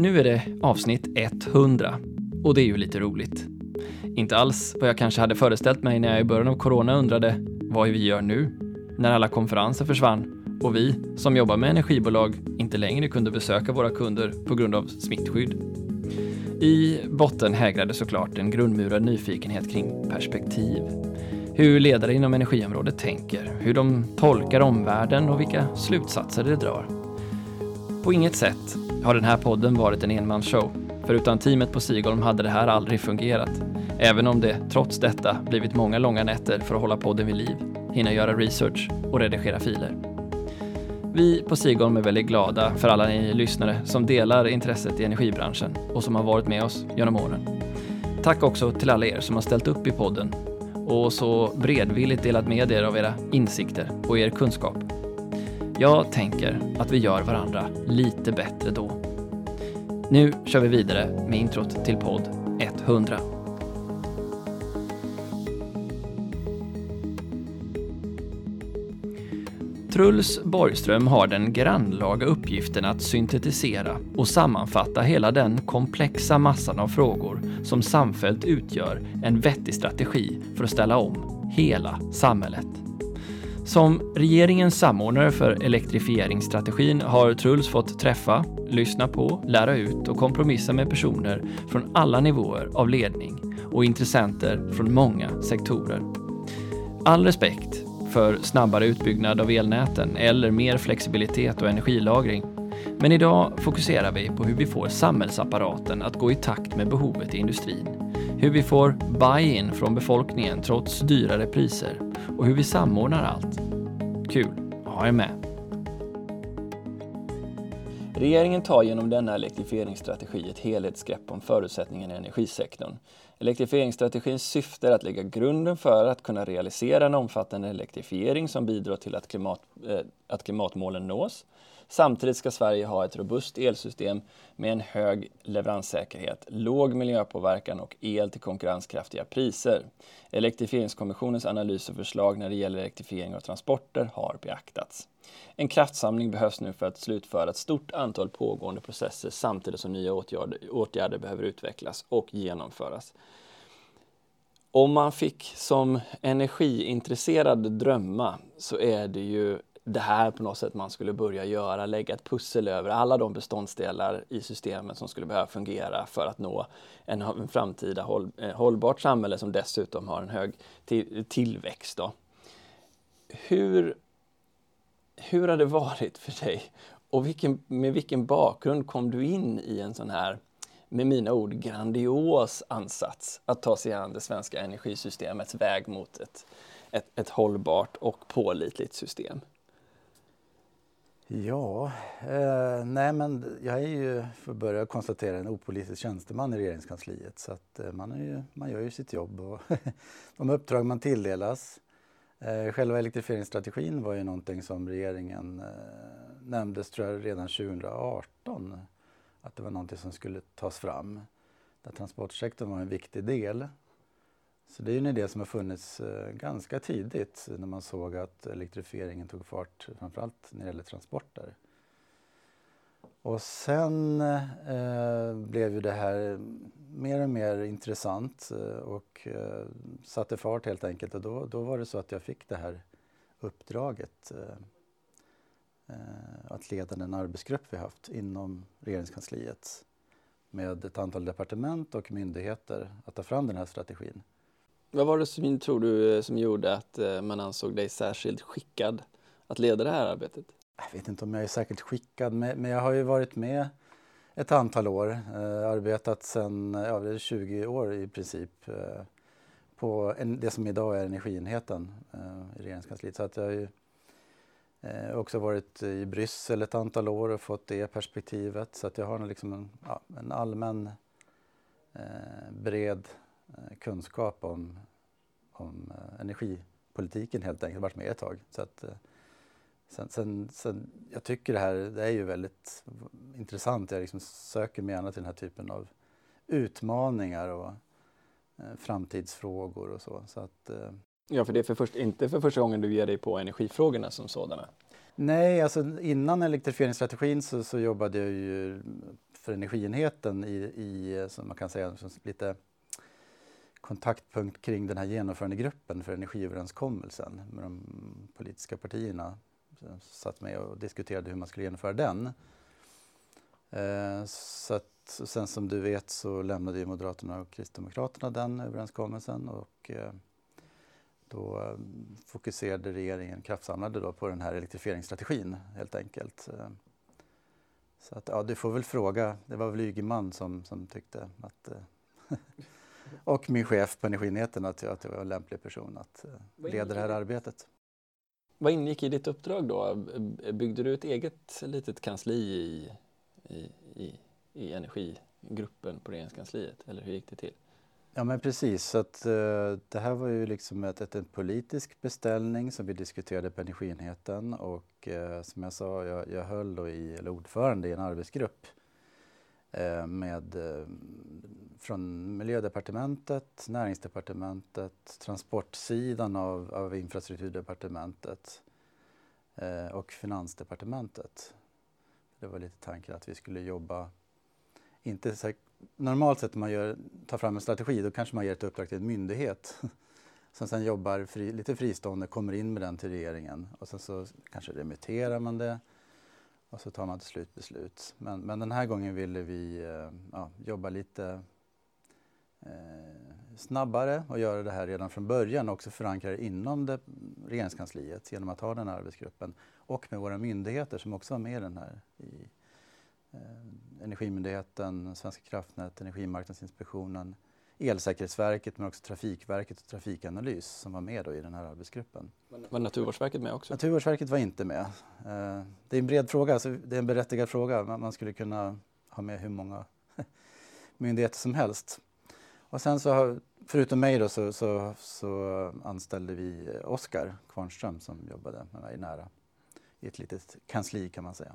Nu är det avsnitt 100 och det är ju lite roligt. Inte alls vad jag kanske hade föreställt mig när jag i början av corona undrade vad vi gör nu när alla konferenser försvann och vi som jobbar med energibolag inte längre kunde besöka våra kunder på grund av smittskydd. I botten hägrade såklart en grundmurad nyfikenhet kring perspektiv. Hur ledare inom energiområdet tänker, hur de tolkar omvärlden och vilka slutsatser de drar. På inget sätt har den här podden varit en enmansshow. För utan teamet på Sigholm hade det här aldrig fungerat. Även om det trots detta blivit många långa nätter för att hålla podden vid liv, hinna göra research och redigera filer. Vi på Sigholm är väldigt glada för alla ni lyssnare som delar intresset i energibranschen och som har varit med oss genom åren. Tack också till alla er som har ställt upp i podden och så bredvilligt delat med er av era insikter och er kunskap. Jag tänker att vi gör varandra lite bättre då. Nu kör vi vidare med introt till podd 100. Truls Borgström har den grannlaga uppgiften att syntetisera och sammanfatta hela den komplexa massan av frågor som samfällt utgör en vettig strategi för att ställa om hela samhället. Som regeringens samordnare för elektrifieringsstrategin har Truls fått träffa, lyssna på, lära ut och kompromissa med personer från alla nivåer av ledning och intressenter från många sektorer. All respekt för snabbare utbyggnad av elnäten eller mer flexibilitet och energilagring. Men idag fokuserar vi på hur vi får samhällsapparaten att gå i takt med behovet i industrin. Hur vi får buy-in från befolkningen trots dyrare priser och hur vi samordnar allt. Kul att ha er med! Regeringen tar genom denna elektrifieringsstrategi ett helhetsgrepp om förutsättningarna i energisektorn. Elektrifieringsstrategins syfte är att lägga grunden för att kunna realisera en omfattande elektrifiering som bidrar till att, klimat, eh, att klimatmålen nås. Samtidigt ska Sverige ha ett robust elsystem med en hög leveranssäkerhet, låg miljöpåverkan och el till konkurrenskraftiga priser. Elektrifieringskommissionens analys och förslag när det gäller elektrifiering av transporter har beaktats. En kraftsamling behövs nu för att slutföra ett stort antal pågående processer samtidigt som nya åtgärder, åtgärder behöver utvecklas och genomföras. Om man fick som energiintresserad drömma så är det ju det här på något sätt man skulle börja göra, lägga ett pussel över alla de beståndsdelar i systemet som skulle behöva fungera för att nå en, en framtida håll, eh, hållbart samhälle som dessutom har en hög till, tillväxt. Då. Hur hur har det varit för dig? Och vilken, med vilken bakgrund kom du in i en sån här, med mina ord, grandios ansats att ta sig an det svenska energisystemets väg mot ett, ett, ett hållbart och pålitligt system? Ja, eh, nej men jag är ju, för att börja konstatera, en opolitisk tjänsteman i regeringskansliet. Så att eh, man, är ju, man gör ju sitt jobb och de uppdrag man tilldelas Eh, själva elektrifieringsstrategin var ju någonting som regeringen eh, nämndes tror jag, redan 2018 att det var någonting som skulle tas fram. Där transportsektorn var en viktig del. Så det är en idé som har funnits eh, ganska tidigt när man såg att elektrifieringen tog fart framförallt när det gäller transporter. Och sen eh, blev ju det här mer och mer intressant eh, och eh, satte fart helt enkelt. Och då, då var det så att jag fick det här uppdraget eh, eh att leda den arbetsgrupp vi haft inom regeringskansliet med ett antal departement och myndigheter att ta fram den här strategin. Vad var det som tror du eh, som gjorde att eh, man ansåg dig särskilt skickad att leda det här arbetet? jag vet inte om jag är särskilt skickad, men jag har ju varit med ett antal år, eh, arbetat sedan ja, 20 år i princip eh, på en, det som idag är energienheten eh, i regeringskansliet. Så att jag har ju eh, också varit i Bryssel ett antal år och fått det perspektivet. Så att jag har liksom en, ja, en allmän bred kunskap om, om energipolitiken helt enkelt. Jag har varit med ett tag. Så att, Sen, sen, sen, jag tycker det här det är ju väldigt intressant. Jag liksom söker mig gärna till den här typen av utmaningar och eh, framtidsfrågor och så. så att, eh, ja, för det är för först, inte för första gången du ger dig på energifrågorna som sådana. Nej, alltså innan elektrifieringsstrategin så, så jobbade jag ju för energienheten i, i som man kan säga lite kontaktpunkt kring den här genomförandegruppen för energiöverenskommelsen med de politiska partierna. Jag satt med och diskuterade hur man skulle genomföra den. Eh, så att, sen som du vet så lämnade ju Moderaterna och Kristdemokraterna den överenskommelsen och eh, då eh, fokuserade regeringen, kraftsamlade då på den här elektrifieringsstrategin helt enkelt. Eh, så att, ja, du får väl fråga, det var väl Ygeman som, som tyckte att eh, och min chef på Energienheten att, att jag var en lämplig person att leda det här arbetet. Vad ingick i ditt uppdrag då? Byggde du ett eget litet kansli i, i, i, i energigruppen på Regeringskansliet eller hur gick det till? Ja men precis, så att, uh, det här var ju liksom ett, ett, en politisk beställning som vi diskuterade på Energienheten och uh, som jag sa, jag, jag höll då i, eller ordförande i en arbetsgrupp Eh, med eh, från Miljödepartementet, Näringsdepartementet, transportsidan av, av infrastrukturdepartementet eh, och Finansdepartementet. Det var lite tanken att vi skulle jobba, inte normalt sett när man gör, tar fram en strategi då kanske man ger ett uppdrag till en myndighet som sen jobbar fri, lite fristående, kommer in med den till regeringen och sen så kanske remitterar man det och så tar man till slut beslut. Men, men den här gången ville vi eh, ja, jobba lite eh, snabbare och göra det här redan från början och också förankra det inom det, regeringskansliet genom att ha den här arbetsgruppen och med våra myndigheter som också var med i den här i, Eh, Energimyndigheten, Svenska kraftnät, Energimarknadsinspektionen, Elsäkerhetsverket men också Trafikverket och Trafikanalys som var med i den här arbetsgruppen. Var Naturvårdsverket med också? Naturvårdsverket var inte med. Eh, det är en bred fråga, alltså det är en berättigad fråga. Man skulle kunna ha med hur många myndigheter som helst. Och sen så, förutom mig då, så, så, så anställde vi Oskar Kvarnström som jobbade med mig nära i ett litet kansli kan man säga.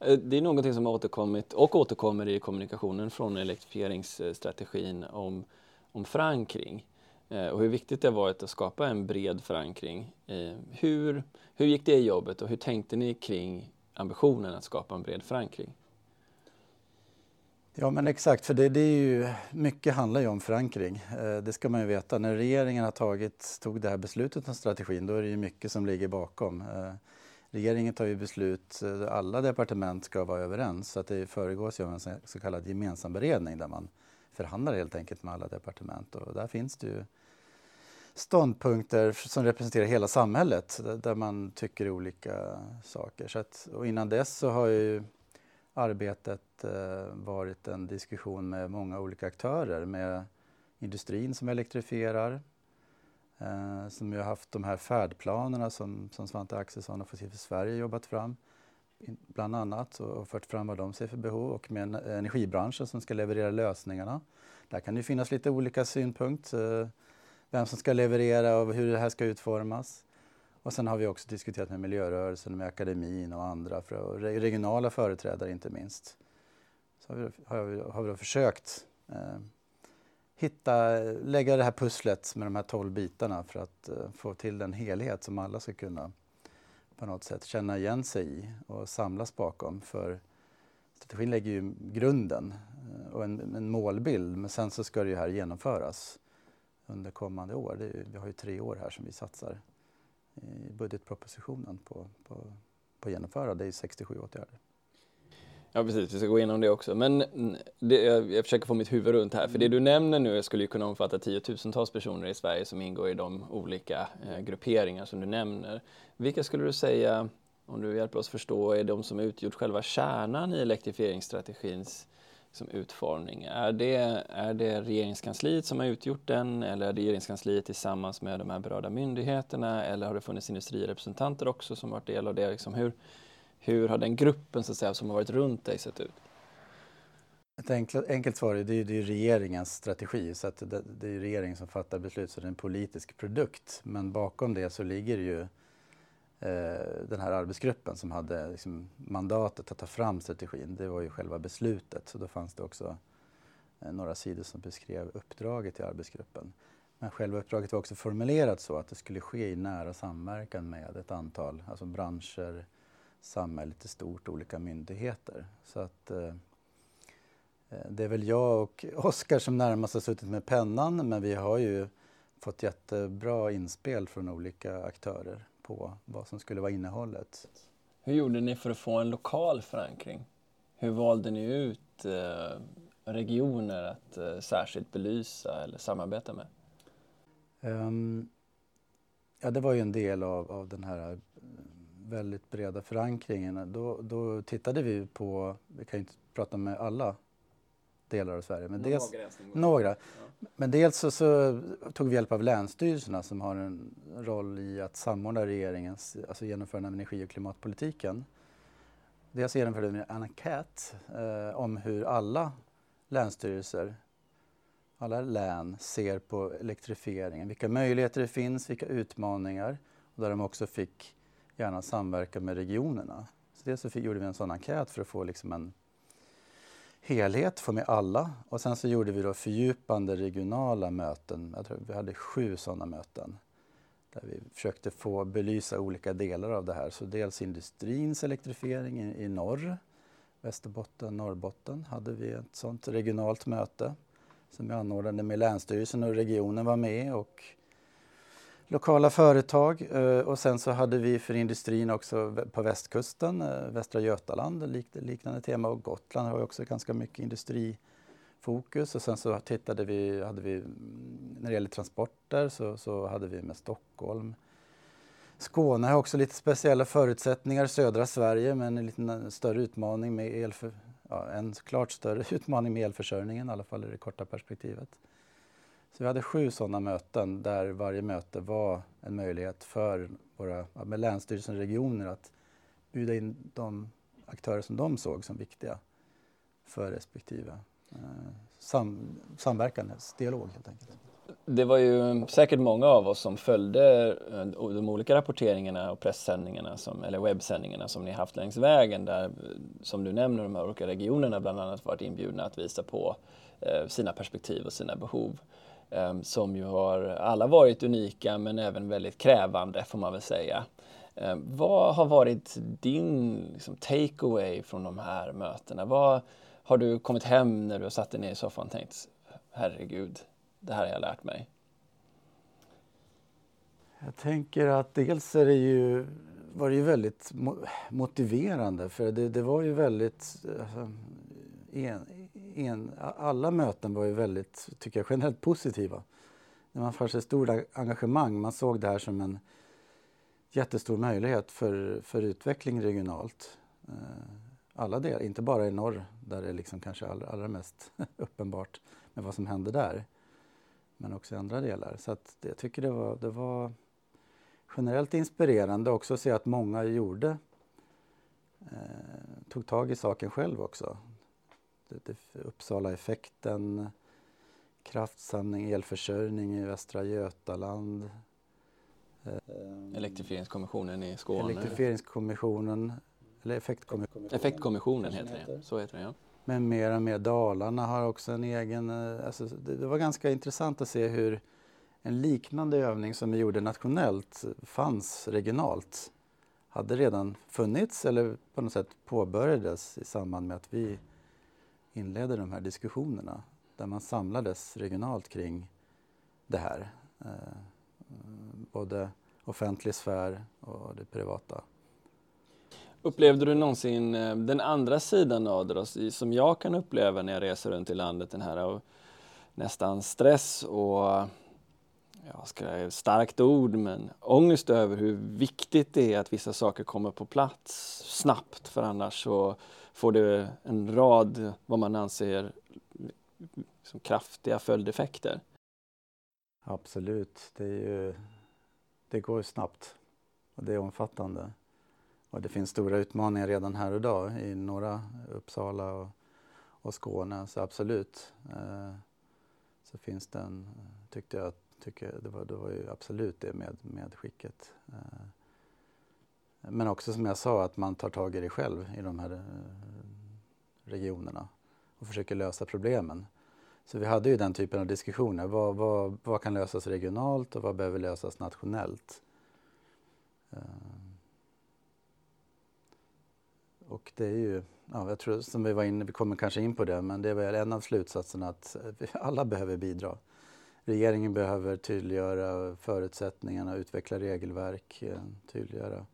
Eh, det är någonting som har återkommit och återkommer i kommunikationen från elektrifieringsstrategin om, om förankring eh, och hur viktigt det har varit att skapa en bred förankring. Hur, hur gick det jobbet och hur tänkte ni kring ambitionen att skapa en bred förankring? Ja men exakt, för det, det, är ju, mycket handlar ju om förankring. Eh, det ska man ju veta. När regeringen har tagit, tog det här beslutet om strategin då är det ju mycket som ligger bakom. Regeringen tar ju beslut, eh, alla departement ska vara överens så att det föregås ju av en så kallad gemensam beredning där man förhandlar helt enkelt med alla departement och där finns det ju ståndpunkter som representerar hela samhället där man tycker olika saker. Så att, och innan dess så har ju arbetet eh, varit en diskussion med många olika aktörer med industrin som elektrifierar, eh, som ju har haft de här färdplanerna som, som Svante Axelsson och Fossil för Sverige jobbat fram bland annat och fört fram vad de ser för behov och med energibranschen som ska leverera lösningarna. Där kan det finnas lite olika synpunkter, eh, vem som ska leverera och hur det här ska utformas. Och sen har vi också diskuterat med miljörörelsen, med akademin och andra, för, regionala företrädare inte minst. Så har vi, har vi, har vi försökt eh, hitta, lägga det här pusslet med de här tolv bitarna för att uh, få till en helhet som alla ska kunna på något sätt känna igen sig i och samlas bakom. För strategin lägger ju grunden eh, och en, en, målbild men sen så ska det ju här genomföras under kommande år. Ju, vi har ju tre år här som vi satsar i budgetpropositionen på, på, på att genomföra. Det är 67 åtgärder. Ja precis, vi ska gå igenom det också. Men det, jag, jag försöker få mitt huvud runt här, för det du nämner nu skulle ju kunna omfatta tiotusentals personer i Sverige som ingår i de olika eh, grupperingar som du nämner. Vilka skulle du säga, om du hjälper oss förstå, är de som utgjort själva kärnan i elektrifieringsstrategins liksom, utformning? Är det, är det regeringskansliet som har utgjort den eller är det regeringskansliet tillsammans med de här berörda myndigheterna eller har det funnits industrirepresentanter också som varit del av det? Liksom, hur, hur har den gruppen så att säga, som har varit runt dig sett ut? Ett enkelt, enkelt svar är det, det är regeringens strategi. så att det, det är regeringen som fattar beslut, så det är en politisk produkt. Men bakom det så ligger ju eh, den här arbetsgruppen som hade liksom, mandatet att ta fram strategin. Det var ju själva beslutet. Så då fanns det också eh, några sidor som beskrev uppdraget till arbetsgruppen. Men själva uppdraget var också formulerat så att det skulle ske i nära samverkan med ett antal alltså branscher, samhället i stort, olika myndigheter. Så att, eh, Eh, det är väl jag och Oskar som närmast har suttit med pennan men vi har ju fått jättebra inspel från olika aktörer på vad som skulle vara innehållet. Hur gjorde ni för att få en lokal förankring? Hur valde ni ut eh, regioner att eh, särskilt belysa eller samarbeta med? Um, ja, det var ju en del av, av den här väldigt breda förankringen. Då, då tittade vi på, vi kan ju inte prata med alla delar av Sverige. Men dels, några. Ja. Men dels så, så, tog vi hjälp av länsstyrelserna som har en roll i att samordna regeringens, alltså genomförande av energi och klimatpolitiken. Dels genomförde vi en enkät eh, om hur alla länsstyrelser, alla län ser på elektrifieringen, vilka möjligheter det finns, vilka utmaningar och där de också fick gärna samverka med regionerna. Så dels så gjorde vi en sån enkät för att få liksom en helhet, få med alla. Och sen så gjorde vi då fördjupande regionala möten. Jag tror vi hade sju sådana möten. Där vi försökte få belysa olika delar av det här. Så dels industrins elektrifiering i, i norr, Västerbotten, Norrbotten hade vi ett sådant regionalt möte som vi anordnade med Länsstyrelsen och regionen var med och lokala företag eh, och sen så hade vi för industrin också på västkusten, eh, Västra Götaland, liknande tema och Gotland har också ganska mycket industrifokus och sen så tittade vi, hade vi mm, när det gäller transporter så, så hade vi med Stockholm. Skåne har också lite speciella förutsättningar, södra Sverige med en lite eh, större utmaning med elför, ja, en klart större utmaning med elförsörjningen i alla fall i det korta perspektivet. Så vi hade sju sådana möten där varje möte var en möjlighet för våra, med Länsstyrelsen och regioner att bjuda in de aktörer som de såg som viktiga för respektive eh, sam, samverkansdialog helt enkelt. Det var ju säkert många av oss som följde eh, de olika rapporteringarna och pressändningarna som, eller webbsändningarna som ni haft längs vägen där, som du nämner, de här olika regionerna bland annat varit inbjudna att visa på eh, sina perspektiv och sina behov. Ehm, som ju har alla varit unika men även väldigt krävande får man väl säga. Ehm, vad har varit din liksom, takeaway från de här mötena? Vad har du kommit hem när du har satt dig ner i soffan och tänkt herregud, det här har jag lärt mig? Jag tänker att dels är det ju, var det ju väldigt motiverande för det, det var ju väldigt alltså, en, en, alla möten var ju väldigt, tycker jag, generellt positiva. Det man fanns ett stort engagemang. Man såg det här som en jättestor möjlighet för, för utveckling regionalt. Eh, alla delar, inte bara i norr där det är liksom kanske allra, allra mest uppenbart med vad som händer där. Men också i andra delar. Så att jag tycker det var, det var generellt inspirerande också att se att många gjorde, eh, tog tag i saken själv också. Uppsala-effekten, kraftsamling, elförsörjning i Västra Götaland. Eh, Elektrifieringskommissionen i Skåne. Elektrifieringskommissionen, eller effektkommissionen. Effektkommissionen heter det, så heter det ja. Men mer och mer Dalarna har också en egen, eh, alltså det var ganska intressant att se hur en liknande övning som vi gjorde nationellt fanns regionalt. Hade redan funnits eller på något sätt påbörjades i samband med att vi inledde de här diskussionerna där man samlades regionalt kring det här. Eh, både offentlig sfär och det privata. Upplevde du någonsin eh, den andra sidan av det som jag kan uppleva när jag reser runt i landet, den här av nästan stress och ja, ska jag, starkt ord, men ångest över hur viktigt det är att vissa saker kommer på plats snabbt för annars så får det en rad vad man anser som kraftiga följdeffekter. Absolut, det, är ju, det går snabbt och det är omfattande. Och det finns stora utmaningar redan här och idag i norra Uppsala och, och Skåne, så absolut. Eh, så finns det en, tyckte jag, tycker det, var, det var ju absolut det med medskicket. Eh, men också som jag sa, att man tar tag i det själv i de här eh, regionerna och försöker lösa problemen. Så vi hade ju den typen av diskussioner. Vad, vad, vad kan lösas regionalt och vad behöver lösas nationellt? Eh, och det är ju, ja, jag tror som vi var inne, vi kommer kanske in på det, men det är väl en av slutsatserna att alla behöver bidra. Regeringen behöver tydliggöra förutsättningarna, utveckla regelverk, eh, tydliggöra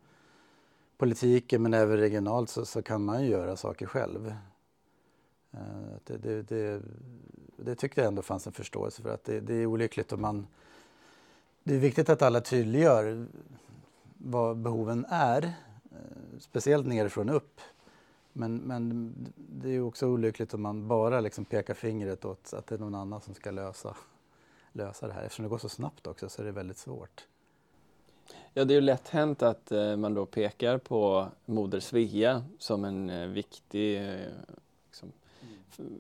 politiken men även regionalt så, så kan man ju göra saker själv. Eh, det, det, det, det, tyckte jag ändå fanns en förståelse för att det, det är olyckligt om man... Det är viktigt att alla tydliggör vad behoven är, eh, speciellt nerifrån upp. Men, men det är också olyckligt om man bara liksom pekar fingret åt att det är någon annan som ska lösa, lösa det här. Eftersom det går så snabbt också så är det väldigt svårt. Ja, det är ju lätt hänt att eh, man då pekar på Moder Svea som en eh, viktig eh, liksom,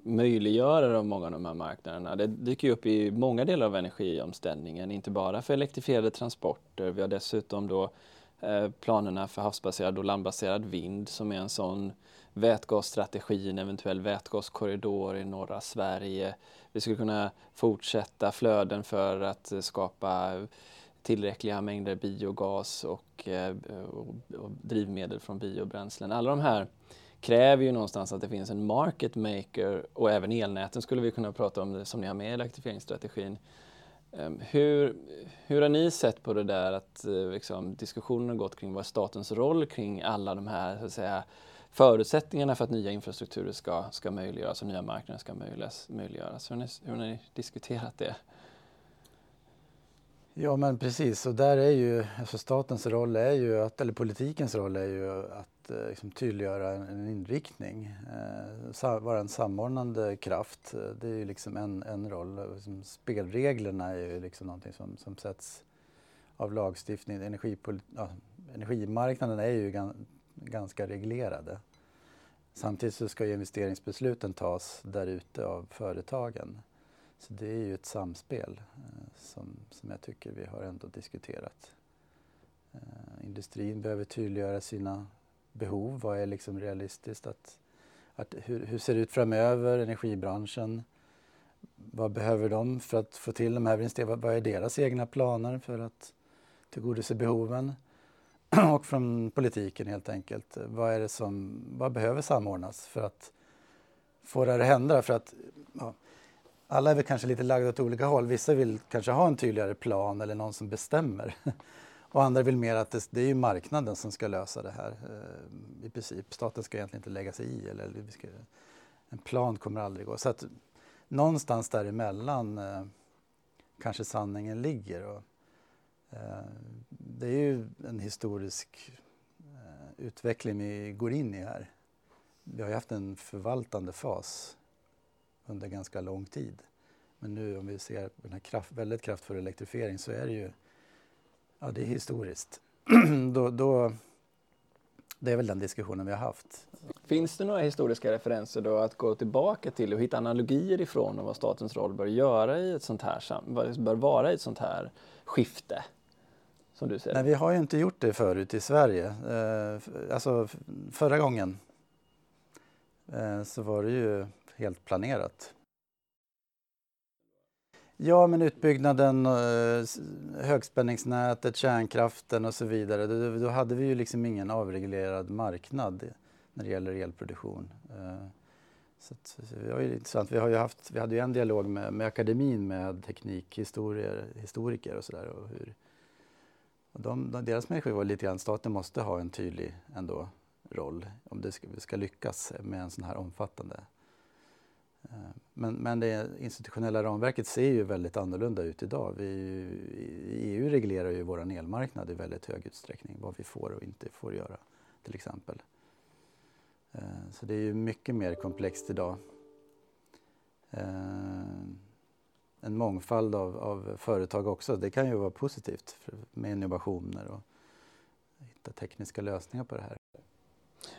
möjliggörare av många av de här marknaderna. Det dyker upp i många delar av energiomställningen, inte bara för elektrifierade transporter. Vi har dessutom då planerna för havsbaserad och landbaserad vind som är en sån vätgasstrategi, en eventuell vätgaskorridor i norra Sverige. Vi skulle kunna fortsätta flöden för att skapa tillräckliga mängder biogas och, eh, och, och drivmedel från biobränslen. Alla de här kräver ju någonstans att det finns en market maker och även elnäten skulle vi kunna prata om det som ni har med i elektrifieringsstrategin. Ehm, hur, hur har ni sett på det där att eh, liksom, diskussionen har gått kring vad är statens roll kring alla de här så att säga, förutsättningarna för att nya infrastrukturer ska, ska möjliggöras och nya marknader ska möjliggöras? Hur har ni, hur har ni diskuterat det? Ja men precis och där är ju, alltså statens roll är ju att, eller politikens roll är ju att eh, liksom, tydliggöra en, en inriktning. Eh, vara en samordnande kraft, det är ju liksom en, en roll. Liksom, spelreglerna är ju liksom någonting som, som sätts av lagstiftning. Energipol ja, energimarknaden är ju gan, ganska reglerade. Samtidigt så ska ju investeringsbesluten tas där ute av företagen. Så det är ju ett samspel eh, som, som jag tycker vi har ändå diskuterat. Eh, industrin behöver tydliggöra sina behov. Vad är liksom realistiskt? Att, att, hur, hur ser det ut framöver? Energibranschen. Vad behöver de för att få till de här investeringarna? Vad är deras egna planer för att tillgodose behoven? Och från politiken helt enkelt. Vad är det som, vad behöver samordnas för att få det här att hända? För att, ja, alla är väl kanske lite lagda åt olika håll. Vissa vill kanske ha en tydligare plan eller någon som bestämmer. Och andra vill mer att det, det är ju marknaden som ska lösa det här eh, i princip. Staten ska egentligen inte lägga sig i. Eller, ska, en plan kommer aldrig gå. Så att någonstans däremellan eh, kanske sanningen ligger. Och, Eh, det är ju en historisk eh, utveckling vi går in i här. Vi har ju haft en förvaltande fas under ganska lång tid. Men nu om vi ser den här kraft, väldigt kraftfull elektrifiering så är det ju ja, det är historiskt. då, då, det är väl den diskussionen vi har haft. Finns det några historiska referenser då att gå tillbaka till och hitta analogier ifrån och vad statens roll bör göra i ett sånt här, bör vara i ett sånt här skifte? Som du ser Nej, vi har ju inte gjort det förut i Sverige. Eh, alltså förra gången eh, så var det ju helt planerat. Ja, men utbyggnaden, eh, högspänningsnätet, kärnkraften och så vidare. Då, hade vi ju liksom ingen avreglerad marknad när det gäller elproduktion. Eh, så att, det var ju intressant. Vi, har ju haft, vi hade ju en dialog med, med akademin med teknikhistoriker och sådär. Och hur, och de, deras människor var lite grann, staten måste ha en tydlig ändå roll om det ska, ska lyckas med en sån här omfattande eh, men, men det institutionella ramverket ser ju väldigt annorlunda ut idag. Vi, EU reglerar ju vår elmarknad i väldigt hög utsträckning, vad vi får och inte får göra till exempel. Eh, så det är ju mycket mer komplext idag. Eh, en mångfald av, av företag också, det kan ju vara positivt med innovationer och hitta tekniska lösningar på det här.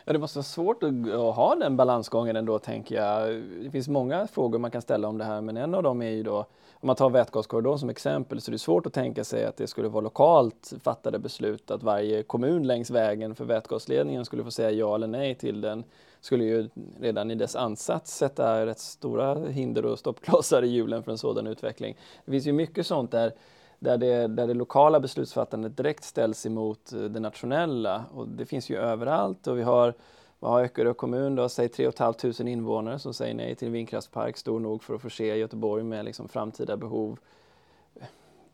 Ja, det måste vara svårt att, ha den balansgången ändå, tänker jag. Det finns många frågor man kan ställa om det här, men en av dem är ju då, om man tar vätgaskorridoren som exempel, så det är svårt att tänka sig att det skulle vara lokalt fattade beslut, att varje kommun längs vägen för vätgasledningen skulle få säga ja eller nej till den skulle ju redan i dess ansats sätta rätt stora hinder och stoppklossar i hjulen för en sådan utveckling. Det finns ju mycket sånt där där det, där det lokala beslutsfattandet direkt ställs emot eh, det nationella. Och det finns ju överallt och vi har Vad har Öckerö kommun då? Säg 3 500 invånare som säger nej till en vindkraftspark stor nog för att förse Göteborg med liksom framtida behov.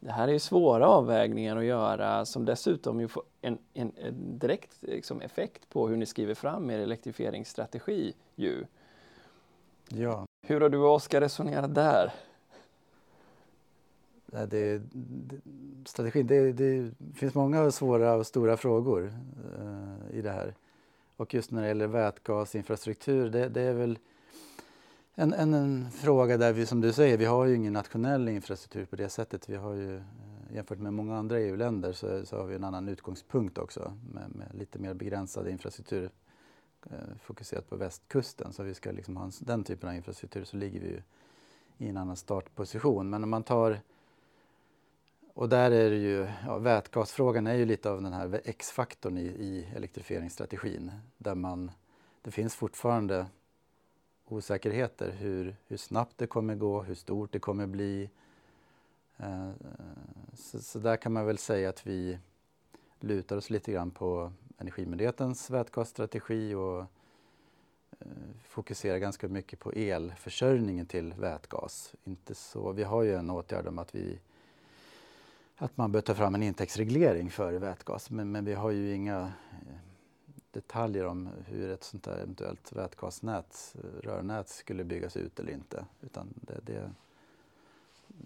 Det här är ju svåra avvägningar att göra som dessutom ju får en, en, en direkt liksom effekt på hur ni skriver fram er elektrifieringsstrategi. Ju. Ja. Hur har du och Oskar resonerat där? Det, det, strategin, det, det, finns många svåra och stora frågor uh, i det här. Och just när det gäller vätgasinfrastruktur, det, det är väl en, en, en, fråga där vi, som du säger, vi har ju ingen nationell infrastruktur på det sättet. Vi har ju, eh, jämfört med många andra EU-länder så, så, har vi en annan utgångspunkt också med, med lite mer begränsad infrastruktur eh, fokuserat på västkusten. Så vi ska liksom ha en, den typen av infrastruktur så ligger vi ju i en annan startposition. Men om man tar och där är det ju, ja, vätgasfrågan är ju lite av den här X-faktorn i, i elektrifieringsstrategin där man, det finns fortfarande osäkerheter hur, hur snabbt det kommer gå, hur stort det kommer bli. Eh, så, så, där kan man väl säga att vi lutar oss lite grann på Energimyndighetens vätgasstrategi och eh, fokuserar ganska mycket på elförsörjningen till vätgas. Inte så, vi har ju en åtgärd om att vi att man bör ta fram en intäktsreglering för vätgas. Men, men vi har ju inga eh, detaljer om hur ett sånt där eventuellt vätgasnät, eh, rörnät skulle byggas ut eller inte. Utan det, det,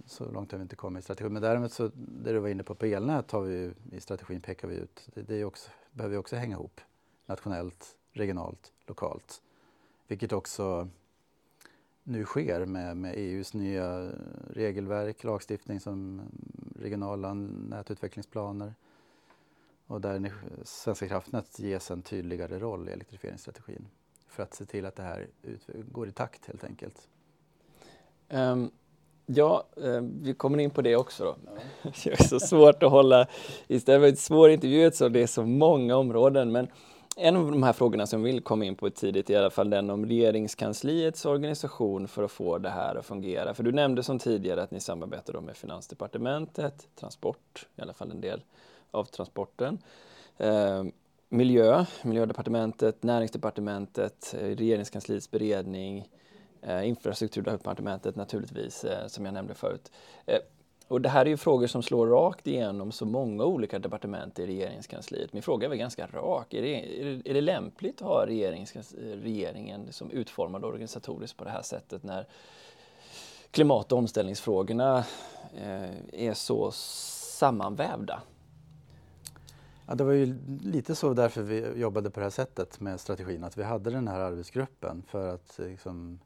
så långt har vi inte kommit i strategin. Men däremot så, det du var inne på, på elnät har vi i strategin pekar vi ut, det, det också, behöver också hänga ihop nationellt, regionalt, lokalt. Vilket också nu sker med, med EUs nya regelverk, lagstiftning som regionala nätutvecklingsplaner och där Svenska kraftnät ges en tydligare roll i elektrifieringsstrategin för att se till att det här går i takt helt enkelt. Um, ja, uh, vi kommer in på det också då. Ja. det är så svårt att hålla, istället för ett svår intervju så det är så många områden men en av de här frågorna som vi vill komma in på tidigt är i alla fall den om regeringskansliets organisation för att få det här att fungera. För du nämnde som tidigare att ni samarbetar med Finansdepartementet, Transport, i alla fall en del av transporten. Eh, miljö, Miljödepartementet, Näringsdepartementet, eh, Regeringskansliets beredning, eh, Infrastrukturdepartementet naturligtvis, eh, som jag nämnde förut. Eh, och det här är ju frågor som slår rakt igenom så många olika departement i regeringskansliet. Min fråga är väl ganska rak. Är det, är det, är det lämpligt att ha regeringen som utformad organisatoriskt på det här sättet när klimat och omställningsfrågorna eh, är så sammanvävda? Ja, det var ju lite så därför vi jobbade på det här sättet med strategin, att vi hade den här arbetsgruppen för att liksom,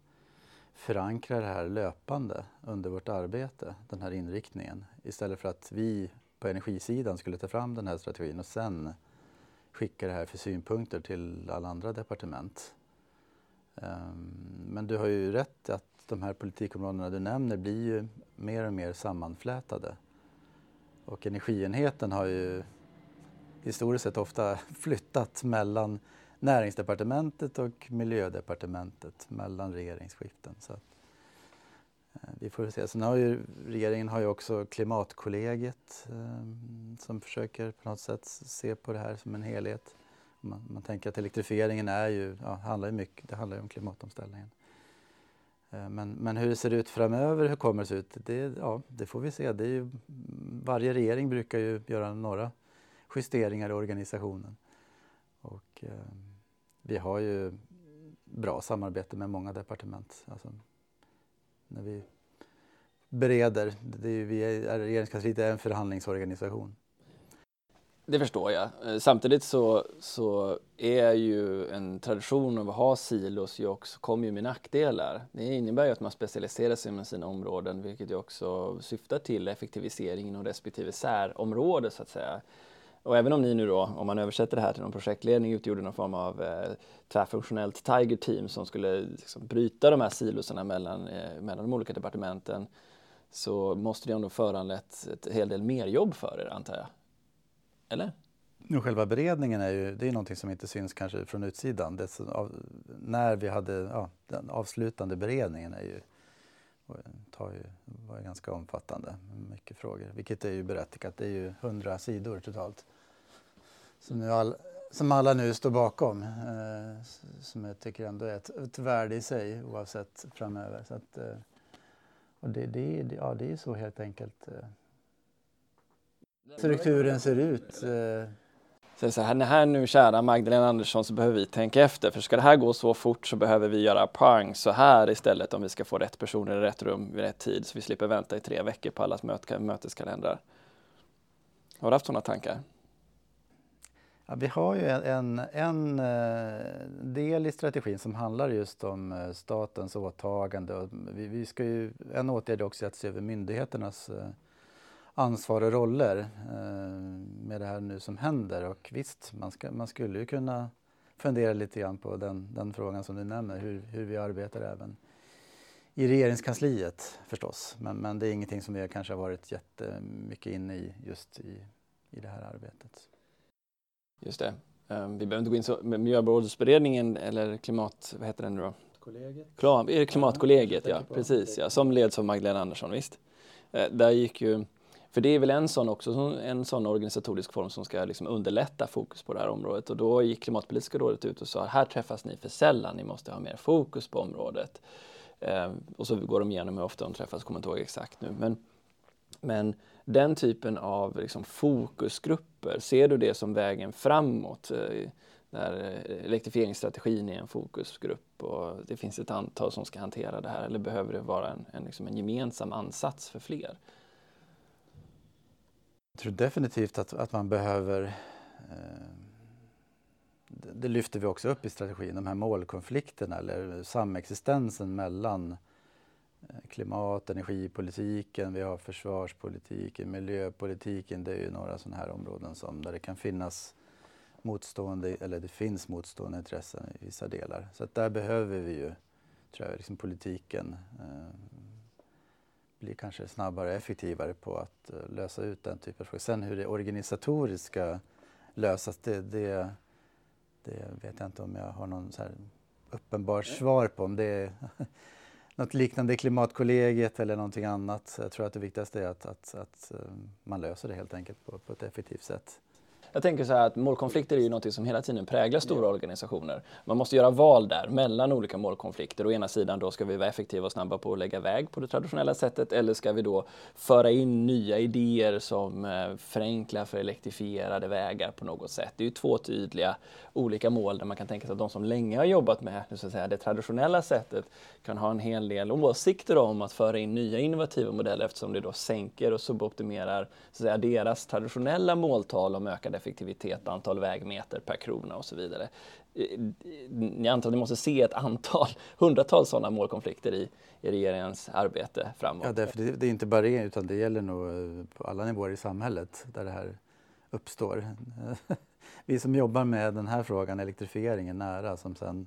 förankra det här löpande under vårt arbete, den här inriktningen. Istället för att vi på energisidan skulle ta fram den här strategin och sen skicka det här för synpunkter till alla andra departement. Ehm, men du har ju rätt att de här politikområdena du nämner blir ju mer och mer sammanflätade. Och energienheten har ju historiskt sett ofta flyttat mellan näringsdepartementet och miljödepartementet mellan regeringsskiften. Så att, eh, vi får se. Sen har ju regeringen har ju också klimatkollegiet eh, som försöker på något sätt se på det här som en helhet. Man, man tänker att elektrifieringen är ju, ja, handlar ju mycket, det handlar ju om klimatomställningen. Eh, men, men, hur det ser ut framöver, hur kommer det se ut? Det, ja, det får vi se. Det är ju, varje regering brukar ju göra några justeringar i organisationen. Och, eh, vi har ju bra samarbete med många departement. Alltså, när vi bereder, det är, vi är, regeringskansliet är en förhandlingsorganisation. Det förstår jag. Eh, samtidigt så, så är ju en tradition av att ha silos ju också, kommer ju med nackdelar. Det innebär ju att man specialiserar sig inom sina områden vilket ju också syftar till effektivisering inom respektive särområde så att säga. Och även om ni nu då, om man översätter det här till någon projektledning, utgjorde någon form av eh, tvärfunktionellt Tiger Team som skulle liksom, bryta de här siloserna mellan, eh, mellan de olika departementen så måste det ändå föranlett ett hel del mer jobb för er antar jag? Eller? Nu, själva beredningen är ju det är någonting som inte syns kanske från utsidan. Det, av, när vi hade ja, den avslutande beredningen är ju, tar ju, var ju ganska omfattande, mycket frågor, vilket är ju berättigat. Det är ju hundra sidor totalt. Så nu all, som alla nu står bakom. Eh, som jag tycker ändå är ett, ett värde i sig oavsett framöver. Så att, eh, och det, det, ja, det är så helt enkelt eh, strukturen ser ut. Eh. Så, så här, här nu kära Magdalena Andersson så behöver vi tänka efter för ska det här gå så fort så behöver vi göra pang så här istället om vi ska få rätt personer i rätt rum vid rätt tid så vi slipper vänta i tre veckor på allas möt möteskalendrar. Har du haft sådana tankar? Ja, vi har ju en, en, en eh, del i strategin som handlar just om eh, statens åtagande. Vi, vi ska ju, en åtgärd är också att se över myndigheternas eh, ansvar och roller med det här nu som händer. Och visst, man, ska, man skulle ju kunna fundera lite grann på den, den frågan som du nämner, hur, hur vi arbetar även i regeringskansliet förstås. Men, men det är ingenting som vi kanske har varit jättemycket inne i just i, i det här arbetet. Just det. Um, vi behöver inte gå in så, med miljömålsberedningen eller klimat, vad heter den nu då? Kollegiet. Klimatkollegiet, ja, precis, ja, som leds av Magdalena Andersson, visst. Uh, där gick ju, för det är väl en sån också, en sån organisatorisk form som ska liksom underlätta fokus på det här området och då gick Klimatpolitiska rådet ut och sa här träffas ni för sällan, ni måste ha mer fokus på området. Ehm, och så går de igenom hur ofta de träffas, kommer inte ihåg exakt nu. Men, men den typen av liksom, fokusgrupper, ser du det som vägen framåt? Eh, där eh, elektrifieringsstrategin är en fokusgrupp och det finns ett antal som ska hantera det här eller behöver det vara en, en, liksom en gemensam ansats för fler? Jag tror definitivt att, att man behöver eh, det lyfter vi också upp i strategin, de här målkonflikterna eller samexistensen mellan eh, klimat, energipolitiken, vi har försvarspolitiken, miljöpolitiken. Det är ju några sådana här områden som där det kan finnas motstående, eller det finns motstående intressen i vissa delar. Så att där behöver vi ju, tror jag, liksom politiken eh, bli kanske snabbare och effektivare på att uh, lösa ut den typen av frågor. Sen hur det organisatoriskt ska lösas, det, det, det vet jag inte om jag har någon så här uppenbar svar på. Om det något liknande klimatkollegiet eller någonting annat. Jag tror att det viktigaste är att, att, att eh, man löser det helt enkelt på, på ett effektivt sätt. Jag tänker så här att målkonflikter är ju något som hela tiden präglar stora organisationer. Man måste göra val där mellan olika målkonflikter. Å ena sidan då ska vi vara effektiva och snabba på att lägga väg på det traditionella sättet eller ska vi då föra in nya idéer som eh, förenklar för elektrifierade vägar på något sätt. Det är ju två tydliga olika mål där man kan tänka sig att de som länge har jobbat med så att säga, det traditionella sättet kan ha en hel del åsikter om att föra in nya innovativa modeller eftersom det då sänker och suboptimerar så att säga, deras traditionella måltal om ökad effektivitet, antal vägmeter per krona och så vidare. Eh, eh, jag antar att ni måste se ett antal, hundratals sådana målkonflikter i, i regeringens arbete framåt. Ja, därför det, är inte bara regeringen utan det gäller nog eh, på alla nivåer i samhället där det här uppstår. Vi som jobbar med den här frågan, elektrifieringen, nära som sen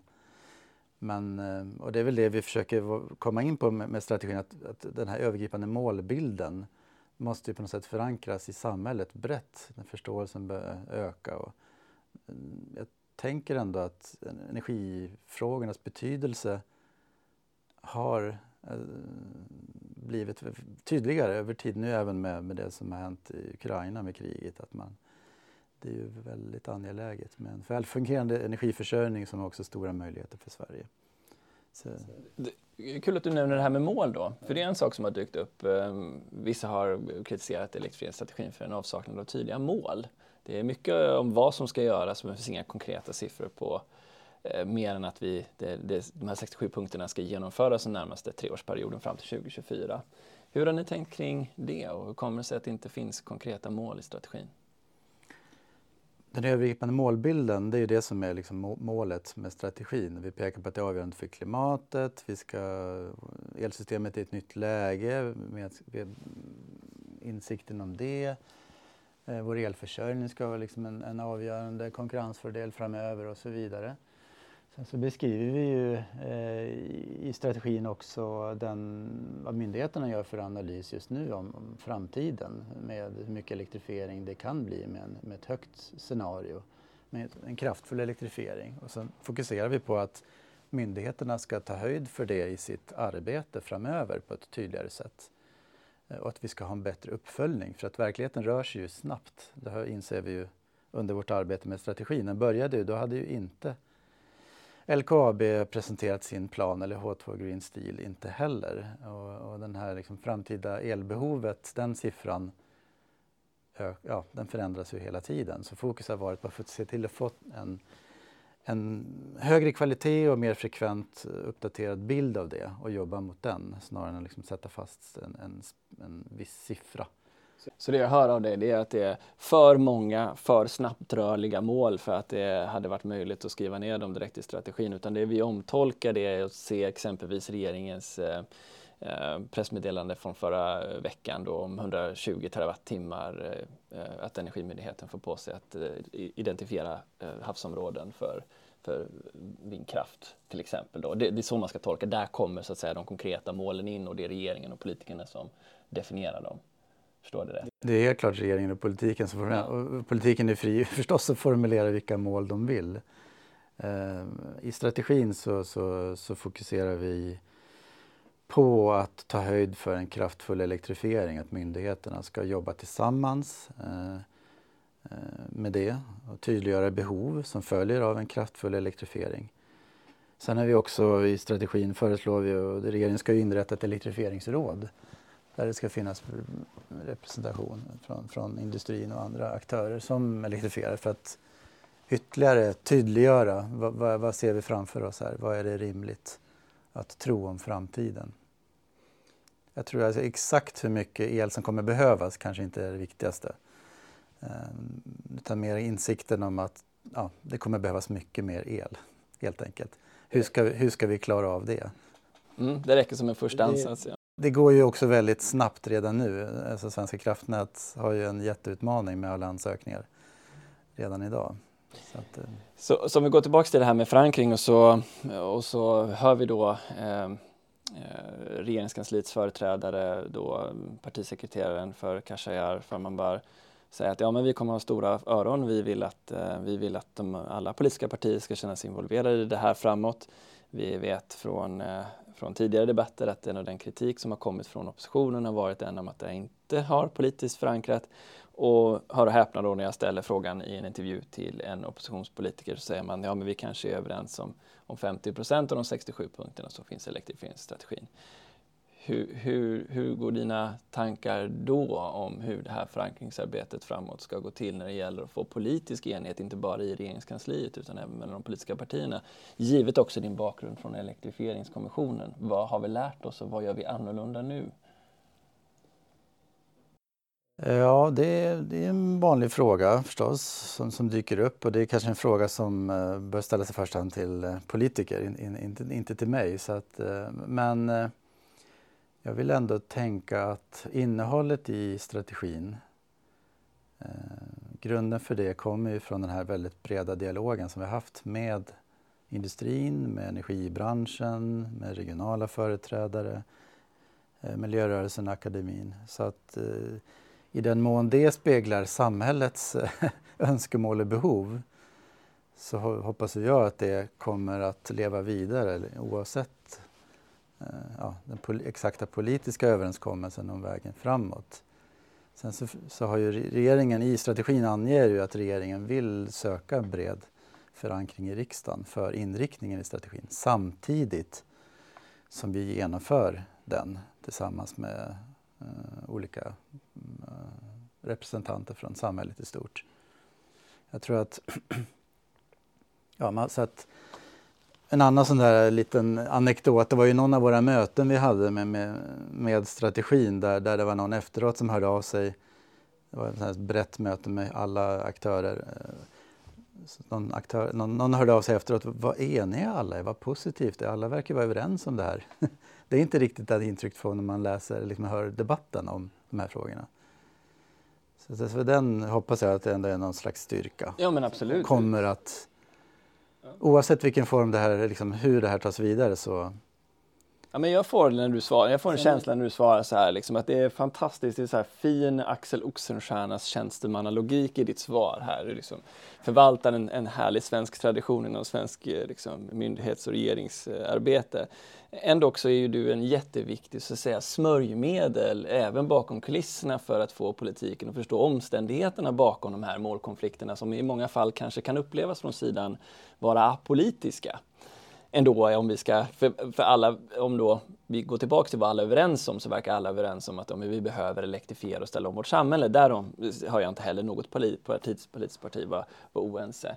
men, och det är väl det vi försöker komma in på med, strategin, att, att den här övergripande målbilden måste ju på något sätt förankras i samhället brett. när förståelsen bör öka. Och mm, jag tänker ändå att energifrågornas betydelse har eh, blivit tydligare över tid nu även med, med det som har hänt i Ukraina med kriget. Att man, det är ju väldigt angeläget med en välfungerande energiförsörjning som har också stora möjligheter för Sverige. Så. Kul att du nämner det här med mål då, för det är en sak som har dykt upp. Ehm, vissa har kritiserat elektrifieringsstrategin för en avsaknad av tydliga mål. Det är mycket om vad som ska göras, men det finns inga konkreta siffror på eh, mer än att vi, det, det, de här 67 punkterna ska genomföras den närmaste treårsperioden fram till 2024. Hur har ni tänkt kring det och hur kommer det sig att det inte finns konkreta mål i strategin? Den övergripande målbilden, det är ju det som är liksom målet med strategin. Vi pekar på att det är avgörande för klimatet, vi ska, elsystemet är i ett nytt läge med, med insikten om det. Eh, vår elförsörjning ska vara liksom en, en avgörande konkurrensfördel framöver och så vidare. Sen så beskriver vi ju eh, i strategin också den, vad myndigheterna gör för analys just nu om, om, framtiden med hur mycket elektrifiering det kan bli med, en, med ett högt scenario med en kraftfull elektrifiering. Och sen fokuserar vi på att myndigheterna ska ta höjd för det i sitt arbete framöver på ett tydligare sätt. Eh, och att vi ska ha en bättre uppföljning för att verkligheten rör sig ju snabbt. Det inser vi ju under vårt arbete med strategin. Den började ju, då hade ju inte LKAB presenterat sin plan eller H2 Green Steel inte heller. Och, och den här liksom framtida elbehovet, den siffran, ja, den förändras ju hela tiden. Så fokus har varit på att se till att få en, en högre kvalitet och mer frekvent uppdaterad bild av det och jobba mot den snarare än att liksom sätta fast en, en, en viss siffra. Så det jag hör av dig det är att det är för många, för snabbt rörliga mål för att det hade varit möjligt att skriva ner dem direkt i strategin. Utan det vi omtolkar det är att se exempelvis regeringens eh, eh, pressmeddelande från förra veckan då om 120 terawattimmar eh, att Energimyndigheten får på sig att identifiera havsområden för, för vindkraft till exempel. Då. Det, det, är så man ska tolka. Där kommer så att säga de konkreta målen in och det är regeringen och politikerna som definierar dem. Förstår det? Det är helt klart regeringen och politiken som formulerar. Och politiken är fri förstås att formulera vilka mål de vill. Eh, I strategin så, så, så, fokuserar vi på att ta höjd för en kraftfull elektrifiering, att myndigheterna ska jobba tillsammans eh, eh, med det och tydliggöra behov som följer av en kraftfull elektrifiering. Sen har vi också i strategin föreslår vi, och regeringen ska ju inrätta ett elektrifieringsråd där det ska finnas representation från, från industrin och andra aktörer som elektrifierar för att ytterligare tydliggöra vad, vad, vad, ser vi framför oss här? Vad är det rimligt att tro om framtiden? Jag tror att exakt hur mycket el som kommer behövas kanske inte är det viktigaste. Ehm, utan mer insikten om att ja, det kommer behövas mycket mer el, helt enkelt. Hur ska, hur ska vi klara av det? Mm, det räcker som en första ansats. Ja. Det går ju också väldigt snabbt redan nu. Alltså Svenska kraftnät har ju en jätteutmaning med alla ansökningar redan idag. Så, att, eh. så, så om vi går tillbaka till det här med förankring och så, och så hör vi då eh, eh regeringskansliets företrädare, då partisekreteraren för Khashayar Farmanbar, säga att ja, men vi kommer att ha stora öron. Vi vill att, eh, vi vill att de, alla politiska partier ska känna sig involverade i det här framåt. Vi vet från eh, från tidigare debatter att en av den kritik som har kommit från oppositionen har varit en om att det inte har politiskt förankrat. Och hör och häpna då när jag ställer frågan i en intervju till en oppositionspolitiker så säger man ja men vi kanske är överens om, om 50 procent av de 67 punkterna som finns i elektrifieringsstrategin. Hur, hur, hur går dina tankar då om hur det här förankringsarbetet framåt ska gå till när det gäller att få politisk enighet, inte bara i regeringskansliet utan även mellan de politiska partierna? Givet också din bakgrund från elektrifieringskommissionen. Vad har vi lärt oss och vad gör vi annorlunda nu? Ja, det är, det är, en vanlig fråga förstås som, som, dyker upp och det är kanske en fråga som eh, bör ställas i första hand till eh, politiker, in, in, inte, inte till mig. Så att, eh, men jag vill ändå tänka att innehållet i strategin, eh, grunden för det kommer ju från den här väldigt breda dialogen som vi haft med industrin, med energibranschen, med regionala företrädare, eh, miljörörelsen, akademin. Så att eh, i den mån det speglar samhällets eh, önskemål och behov så hoppas jag att det kommer att leva vidare oavsett Eh, ja, den pol exakta politiska överenskommelsen om vägen framåt. Sen så, så, har ju regeringen i strategin anger ju att regeringen vill söka bred förankring i riksdagen för inriktningen i strategin samtidigt som vi genomför den tillsammans med eh, olika eh, representanter från samhället i stort. Jag tror att, ja, man, så att en annan sån där liten anekdot, det var ju någon av våra möten vi hade med, med, med strategin där, där det var någon efteråt som hörde av sig. Det var ett brett möte med alla aktörer. Någon, aktör, någon, någon hörde av sig efteråt, vad eniga alla är, vad positivt det är, alla verkar vara överens om det här. Det är inte riktigt det intryck får när man läser, liksom hör debatten om de här frågorna. Så för den hoppas jag att det ändå är någon slags styrka. Ja men absolut. Kommer att Oavsett vilken form det här, liksom, hur det här tas vidare så, Ja, men jag får när du svarar, jag får en känsla när du svarar så här, liksom, att det är fantastiskt, det är så här fin Axel Oxenstiernas tjänstemannalogik i ditt svar här. Du liksom förvaltar en, en härlig svensk tradition inom svensk eh, liksom, myndighets och regeringsarbete. Ändå också är ju du en jätteviktig så att säga, smörjmedel även bakom kulisserna för att få politiken att förstå omständigheterna bakom de här målkonflikterna som i många fall kanske kan upplevas från sidan vara apolitiska ändå om vi ska, för, för alla, om då vi går tillbaka till vad alla är överens om så verkar alla överens om att om vi behöver elektrifiera och ställa om vårt samhälle. Därom har jag inte heller något politiskt, politiskt parti var, var oense.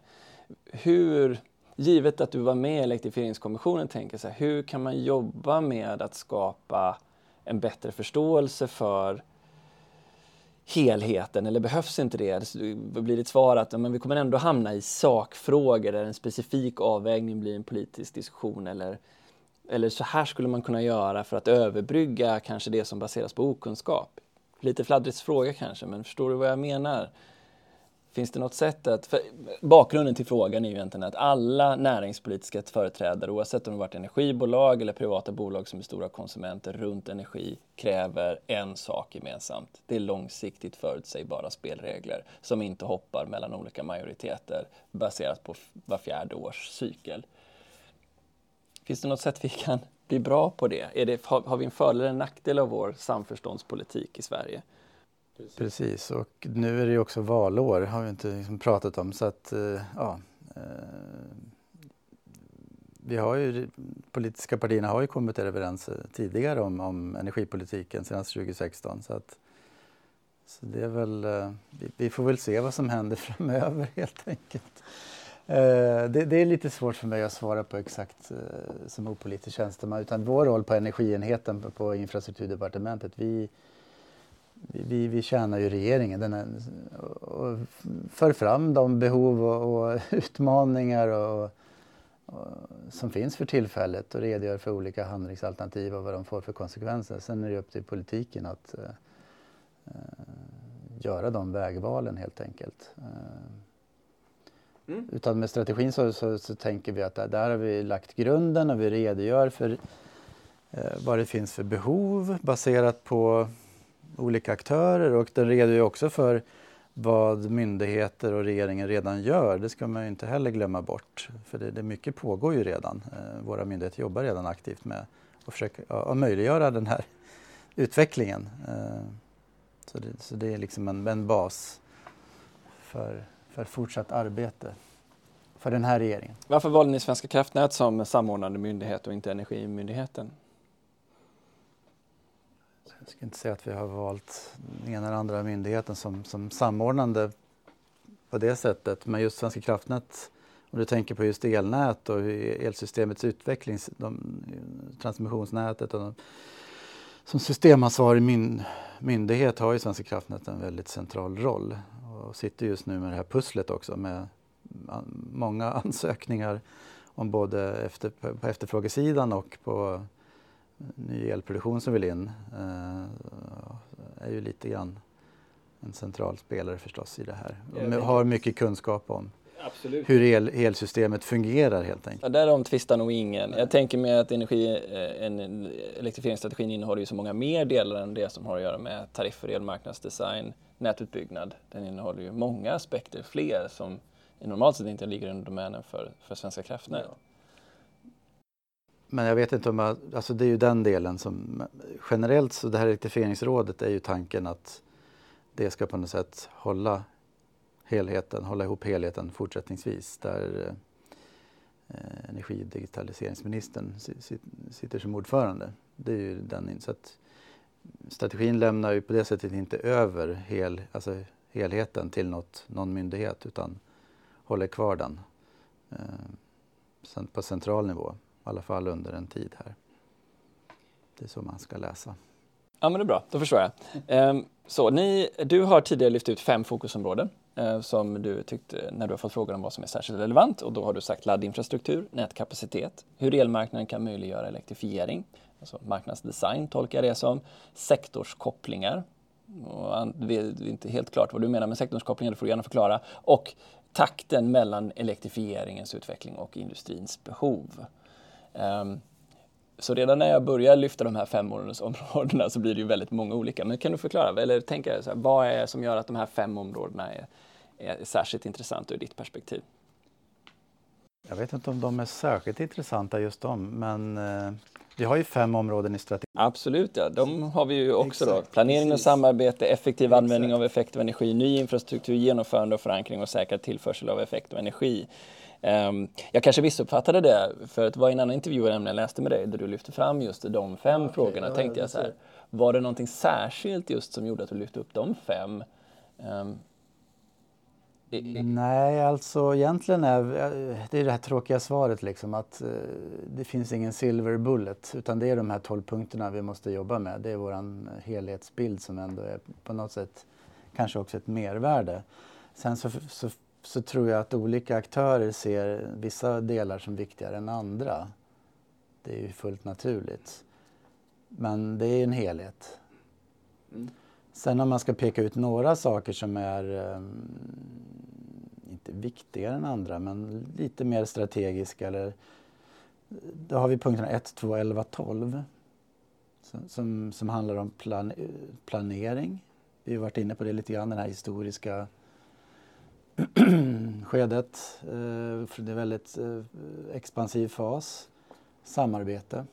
Hur, givet att du var med i elektrifieringskommissionen, tänker så här, hur kan man jobba med att skapa en bättre förståelse för helheten eller behövs inte det? Alltså, Då blir ditt svar att men vi kommer ändå hamna i sakfrågor där en specifik avvägning blir en politisk diskussion eller, eller så här skulle man kunna göra för att överbrygga kanske det som baseras på okunskap. Lite fladdrigt fråga kanske, men förstår du vad jag menar? Finns det något sätt att... bakgrunden till frågan är ju egentligen att alla näringspolitiska företrädare, oavsett om det varit energibolag eller privata bolag som är stora konsumenter runt energi, kräver en sak gemensamt. Det är långsiktigt förutsägbara spelregler som inte hoppar mellan olika majoriteter baserat på var fjärde års cykel. Finns det något sätt vi kan bli bra på det? Är det har, har vi en fördel eller en nackdel av vår samförståndspolitik i Sverige? Precis. Precis, och nu är det ju också valår, har vi inte liksom pratat om. Så att, eh, ja, eh, vi har ju, politiska partierna har ju kommit överens eh, tidigare om, om energipolitiken senast 2016. Så, att, så det är väl, eh, vi, vi, får väl se vad som händer framöver helt enkelt. Eh, det, det, är lite svårt för mig att svara på exakt som opolitisk tjänsteman. Utan vår roll på energienheten på infrastrukturdepartementet, vi, vi, vi tjänar ju regeringen den är, och för fram de behov och, och utmaningar och, och, som finns för tillfället och redogör för olika handlingsalternativ och vad de får för konsekvenser. Sen är det upp till politiken att uh, göra de vägvalen helt enkelt. Uh, mm. Utan med strategin så, så, så, tänker vi att där, där har vi lagt grunden och vi redogör för uh, vad det finns för behov baserat på olika aktörer och den redogör också för vad myndigheter och regeringen redan gör. Det ska man ju inte heller glömma bort. För det, det mycket pågår ju redan. Eh, våra myndigheter jobbar redan aktivt med att försöka ja, möjliggöra den här utvecklingen. Eh, så, det, så det är liksom en, en bas för, för fortsatt arbete för den här regeringen. Varför valde ni Svenska kraftnät som samordnande myndighet och inte Energimyndigheten? Jag ska inte säga att vi har valt den ena eller andra myndigheten som, som samordnande på det sättet. Men just Svenska kraftnät, om du tänker på just elnät och elsystemets utveckling, de, transmissionsnätet och de, som systemansvarig myn, myndighet har ju Svenska kraftnät en väldigt central roll och sitter just nu med det här pusslet också med många ansökningar om både efter, på efterfrågesidan och på ny elproduktion som vill in eh, är ju lite grann en central spelare förstås i det här. De har mycket kunskap om Absolut. hur el, elsystemet fungerar helt enkelt. Ja, därom tvistar nog ingen. Jag tänker mig att energi, eh, en, elektrifieringsstrategin innehåller ju så många mer delar än det som har att göra med tariffer, elmarknadsdesign, nätutbyggnad. Den innehåller ju många aspekter, fler som normalt sett inte ligger under domänen för, för Svenska kraftnät. Ja. Men jag vet inte om jag, alltså det är ju den delen som generellt så det här elektrifieringsrådet är ju tanken att det ska på något sätt hålla helheten, hålla ihop helheten fortsättningsvis där eh, energi och digitaliseringsministern sitter som ordförande. Det är ju den så att strategin lämnar ju på det sättet inte över hel, alltså helheten till något, någon myndighet utan håller kvar den eh, på central nivå i alla fall under en tid här. Det är så man ska läsa. Ja, men det är bra, då förstår jag. Ehm, så ni, du har tidigare lyft ut fem fokusområden eh, som du tyckte när du har fått frågan om vad som är särskilt relevant och då har du sagt laddinfrastruktur, nätkapacitet, hur elmarknaden kan möjliggöra elektrifiering, alltså marknadsdesign tolkar jag det som, sektorskopplingar, och det är inte helt klart vad du menar med sektorskopplingar, det får du gärna förklara, och takten mellan elektrifieringens utveckling och industrins behov. Um, så redan när jag börjar lyfta de här fem områdena så blir det ju väldigt många olika. Men kan du förklara, eller tänka så här, vad är det som gör att de här fem områdena är, är särskilt intressanta ur ditt perspektiv? Jag vet inte om de är särskilt intressanta just de, men eh, vi har ju fem områden i strategin. Absolut, ja. de har vi ju också Exakt, då. Planering och samarbete, effektiv Exakt. användning av effekt och energi, ny infrastruktur, genomförande och förankring och säkrad tillförsel av effekt och energi. Um, jag kanske missuppfattade det, för det var en annan intervju jag läste med dig där du lyfte fram just de fem okay, frågorna. Ja, tänkte jag så här, var det någonting särskilt just som gjorde att du lyfte upp de fem? Um, Nej, alltså egentligen är det är det här tråkiga svaret liksom att uh, det finns ingen silver bullet utan det är de här tolv punkterna vi måste jobba med. Det är våran helhetsbild som ändå är på något sätt kanske också ett mervärde. Sen så, så så tror jag att olika aktörer ser vissa delar som viktigare än andra. Det är ju fullt naturligt. Men det är en helhet. Mm. Sen om man ska peka ut några saker som är um, inte viktigare än andra men lite mer strategiska eller då har vi punkterna 1, 2, 11, 12 som, som handlar om plan, planering. Vi har varit inne på det lite grann, den här historiska skedet. Eh, det är en väldigt eh, expansiv fas. Samarbete.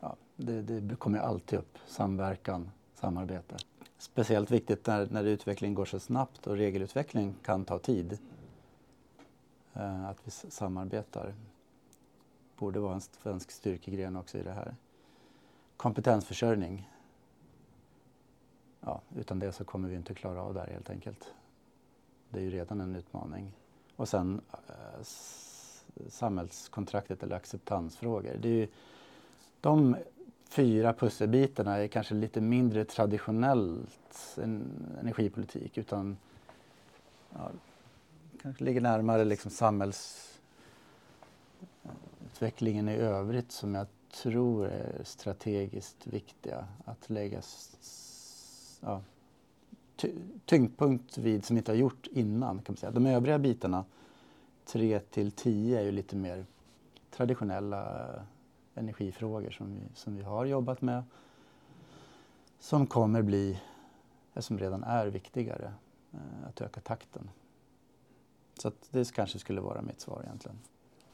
Ja, det, det kommer alltid upp. Samverkan, samarbete. Speciellt viktigt när, när utvecklingen går så snabbt och regelutveckling kan ta tid. Eh, att vi samarbetar. Borde vara en svensk styrkegren också i det här. Kompetensförsörjning. Ja, utan det så kommer vi inte klara av det här helt enkelt. Det är ju redan en utmaning. Och sen eh, samhällskontraktet eller acceptansfrågor. Det är ju, de fyra pusselbitarna är kanske lite mindre traditionellt en energipolitik utan ja, kanske ligger närmare liksom samhällsutvecklingen i övrigt som jag tror är strategiskt viktiga att lägga ja, tyngdpunkt vid som vi inte har gjort innan. Kan man säga. De övriga bitarna, 3 till 10, är ju lite mer traditionella eh, energifrågor som vi, som vi har jobbat med. Som kommer bli, eh, som redan är viktigare, eh, att öka takten. Så det kanske skulle vara mitt svar egentligen.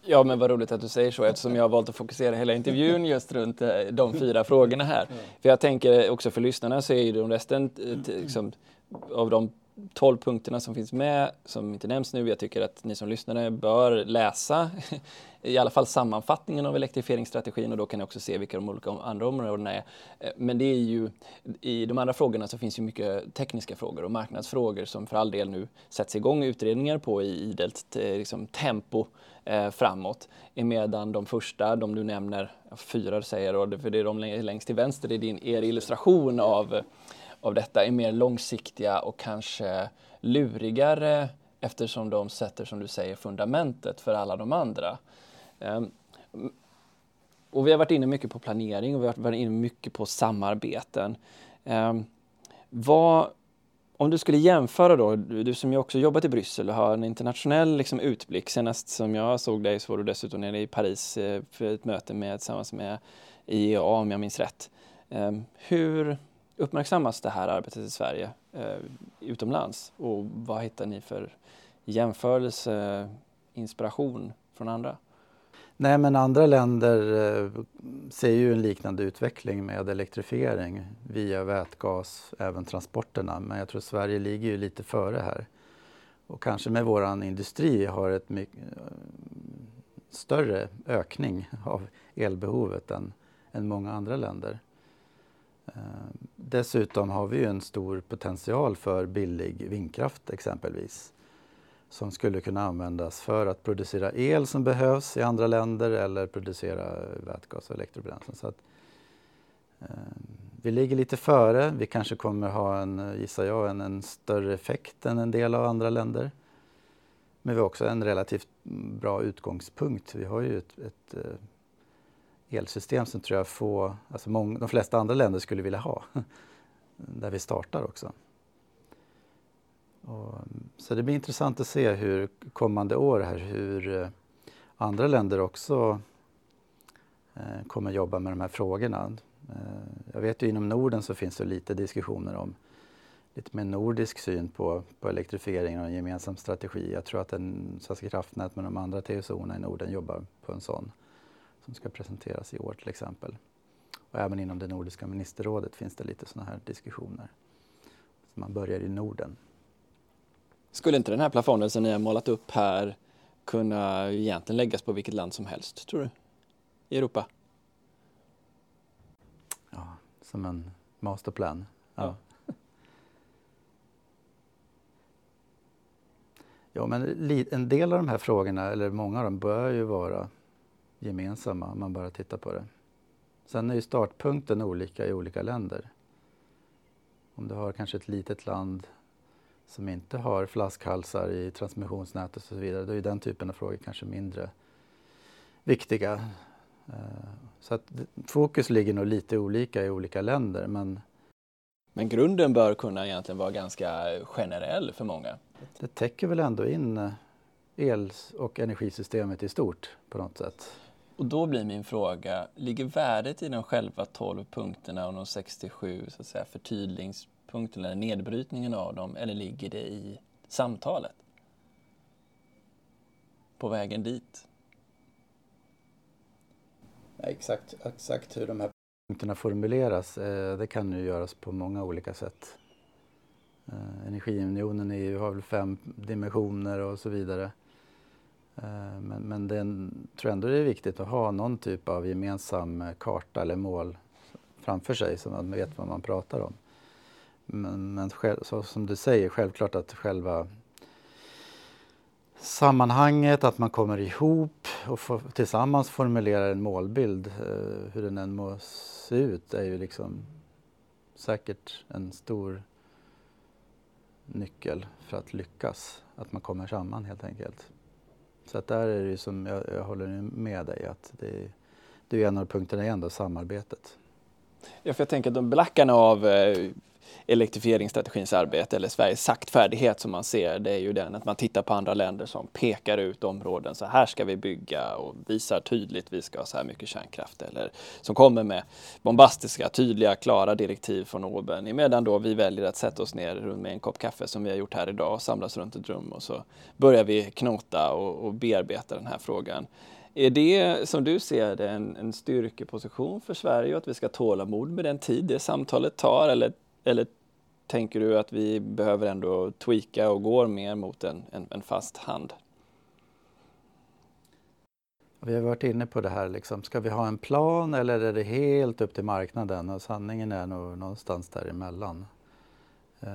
Ja, men vad roligt att du säger så eftersom jag har valt att fokusera hela intervjun just runt eh, de fyra frågorna här. För jag tänker också för lyssnarna så är ju de resten eh, liksom, av de 12 punkterna som finns med, som inte nämns nu, jag tycker att ni som lyssnare bör läsa i alla fall sammanfattningen av elektrifieringsstrategin och då kan ni också se vilka de olika andra områdena är. Eh, men det är ju, i de andra frågorna så finns ju mycket tekniska frågor och marknadsfrågor som för all del nu sätts igång utredningar på i idelt eh, liksom, tempo eh, framåt. Medan de första, de du nämner, fyra säger då, för det är de längst till vänster, i din, er illustration av av detta är mer långsiktiga och kanske lurigare eftersom de sätter, som du säger, fundamentet för alla de andra. Ehm, och vi har varit inne mycket på planering och vi har varit inne mycket på samarbeten. Ehm, vad, om du skulle jämföra då, du som ju också jobbat i Bryssel och har en internationell liksom, utblick. Senast som jag såg dig så var du dessutom nere i Paris eh, för ett möte med, tillsammans med IEA om jag minns rätt. Ehm, hur, uppmärksammas det här arbetet i Sverige eh, utomlands? Och vad hittar ni för jämförelse, inspiration från andra? Nej, men andra länder eh, ser ju en liknande utveckling med elektrifiering via vätgas, även transporterna. Men jag tror Sverige ligger ju lite före här. Och kanske med våran industri har ett mycket eh, större ökning av elbehovet än, än många andra länder. Eh, dessutom har vi en stor potential för billig vindkraft exempelvis som skulle kunna användas för att producera el som behövs i andra länder eller producera vätgas och elektrobränslen. Så att, eh, vi ligger lite före. Vi kanske kommer ha en, gissar jag, en, en, större effekt än en del av andra länder. Men vi har också en relativt bra utgångspunkt. Vi har ju ett, ett eh, elsystem som tror jag få, alltså många, de flesta andra länder skulle vilja ha. Där vi startar också. Och, så det blir intressant att se hur kommande år här hur eh, andra länder också eh, kommer jobba med de här frågorna. Eh, jag vet ju inom Norden så finns det lite diskussioner om lite mer nordisk syn på, på elektrifiering och en gemensam strategi. Jag tror att den Svenska kraftnät med de andra TSO-erna i Norden jobbar på en sån som ska presenteras i år till exempel. Och även inom det nordiska ministerrådet finns det lite sådana här diskussioner. Så man börjar i Norden. Skulle inte den här plafonden som ni har målat upp här kunna egentligen läggas på vilket land som helst, tror du? I Europa? Ja, som en masterplan. Ja. ja. Ja, men en del av de här frågorna, eller många av dem, bör ju vara gemensamma om man bara tittar på det. Sen är ju startpunkten olika i olika länder. Om du har kanske ett litet land som inte har flaskhalsar i transmissionsnätet och så vidare, då är den typen av frågor kanske mindre viktiga. Eh, så att fokus ligger nog lite olika i olika länder men men grunden bör kunna egentligen vara ganska generell för många. Det täcker väl ändå in el och energisystemet i stort på något sätt. Och då blir min fråga, ligger värdet i de själva 12 punkterna och de 67 så att säga, förtydligningspunkterna, eller nedbrytningen av dem, eller ligger det i samtalet? På vägen dit? Ja, exakt, exakt hur de här punkterna formuleras, eh, det kan ju göras på många olika sätt. Eh, energiunionen EU har väl fem dimensioner och så vidare. Eh, men, men det tror ändå det är viktigt att ha någon typ av gemensam eh, karta eller mål framför sig så man vet vad man pratar om. Men, men så som du säger, självklart att själva sammanhanget, att man kommer ihop och får, tillsammans formulerar en målbild, eh, hur den än må se ut, är ju liksom säkert en stor nyckel för att lyckas. Att man kommer samman helt enkelt. Så att där är det ju som, jag, jag håller med dig, att det, det är en av punkterna igen då, samarbetet. Ja, för jag tänker att de blackarna av eh, elektrifieringsstrategins arbete eller Sveriges saktfärdighet som man ser, det är ju den att man tittar på andra länder som pekar ut områden. Så här ska vi bygga och visar tydligt vi ska ha så här mycket kärnkraft eller som kommer med bombastiska, tydliga, klara direktiv från oben. Medan då vi väljer att sätta oss ner med en kopp kaffe som vi har gjort här idag och samlas runt ett rum och så börjar vi knota och, och bearbeta den här frågan. Är det som du ser det en, en styrkeposition för Sverige att vi ska tålamod med den tid det samtalet tar eller eller tänker du att vi behöver ändå tweaka och går mer mot en, en, en fast hand? Vi har varit inne på det här, liksom, ska vi ha en plan eller är det helt upp till marknaden? Och sanningen är nog någonstans däremellan. Eh,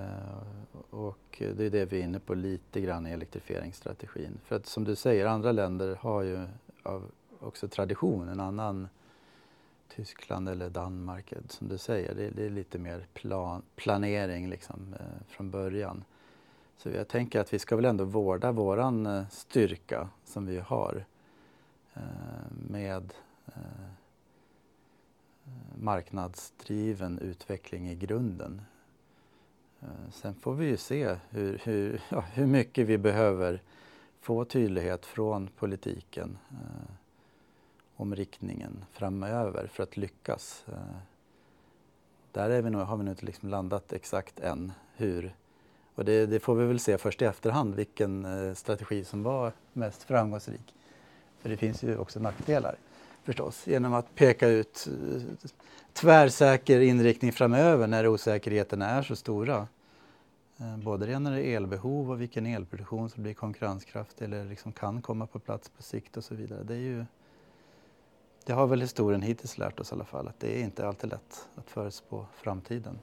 och det är det vi är inne på lite grann i elektrifieringsstrategin. För att som du säger, andra länder har ju av också tradition en annan Tyskland eller Danmark, som du säger, det, det är lite mer plan, planering liksom, eh, från början. Så jag tänker att vi ska väl ändå vårda våran eh, styrka som vi har eh, med eh, marknadsdriven utveckling i grunden. Eh, sen får vi ju se hur, hur, ja, hur mycket vi behöver få tydlighet från politiken eh, om riktningen framöver för att lyckas. Eh, där är vi nog, har vi nog inte liksom landat exakt än hur. Och det, det, får vi väl se först i efterhand vilken eh, strategi som var mest framgångsrik. För det finns ju också nackdelar förstås genom att peka ut eh, tvärsäker inriktning framöver när osäkerheterna är så stora. Både det när det är elbehov och vilken elproduktion som blir konkurrenskraftig eller liksom kan komma på plats på sikt och så vidare. Det är ju det har väl historien hittills lärt oss i alla fall, att det är inte alltid lätt att förutspå framtiden.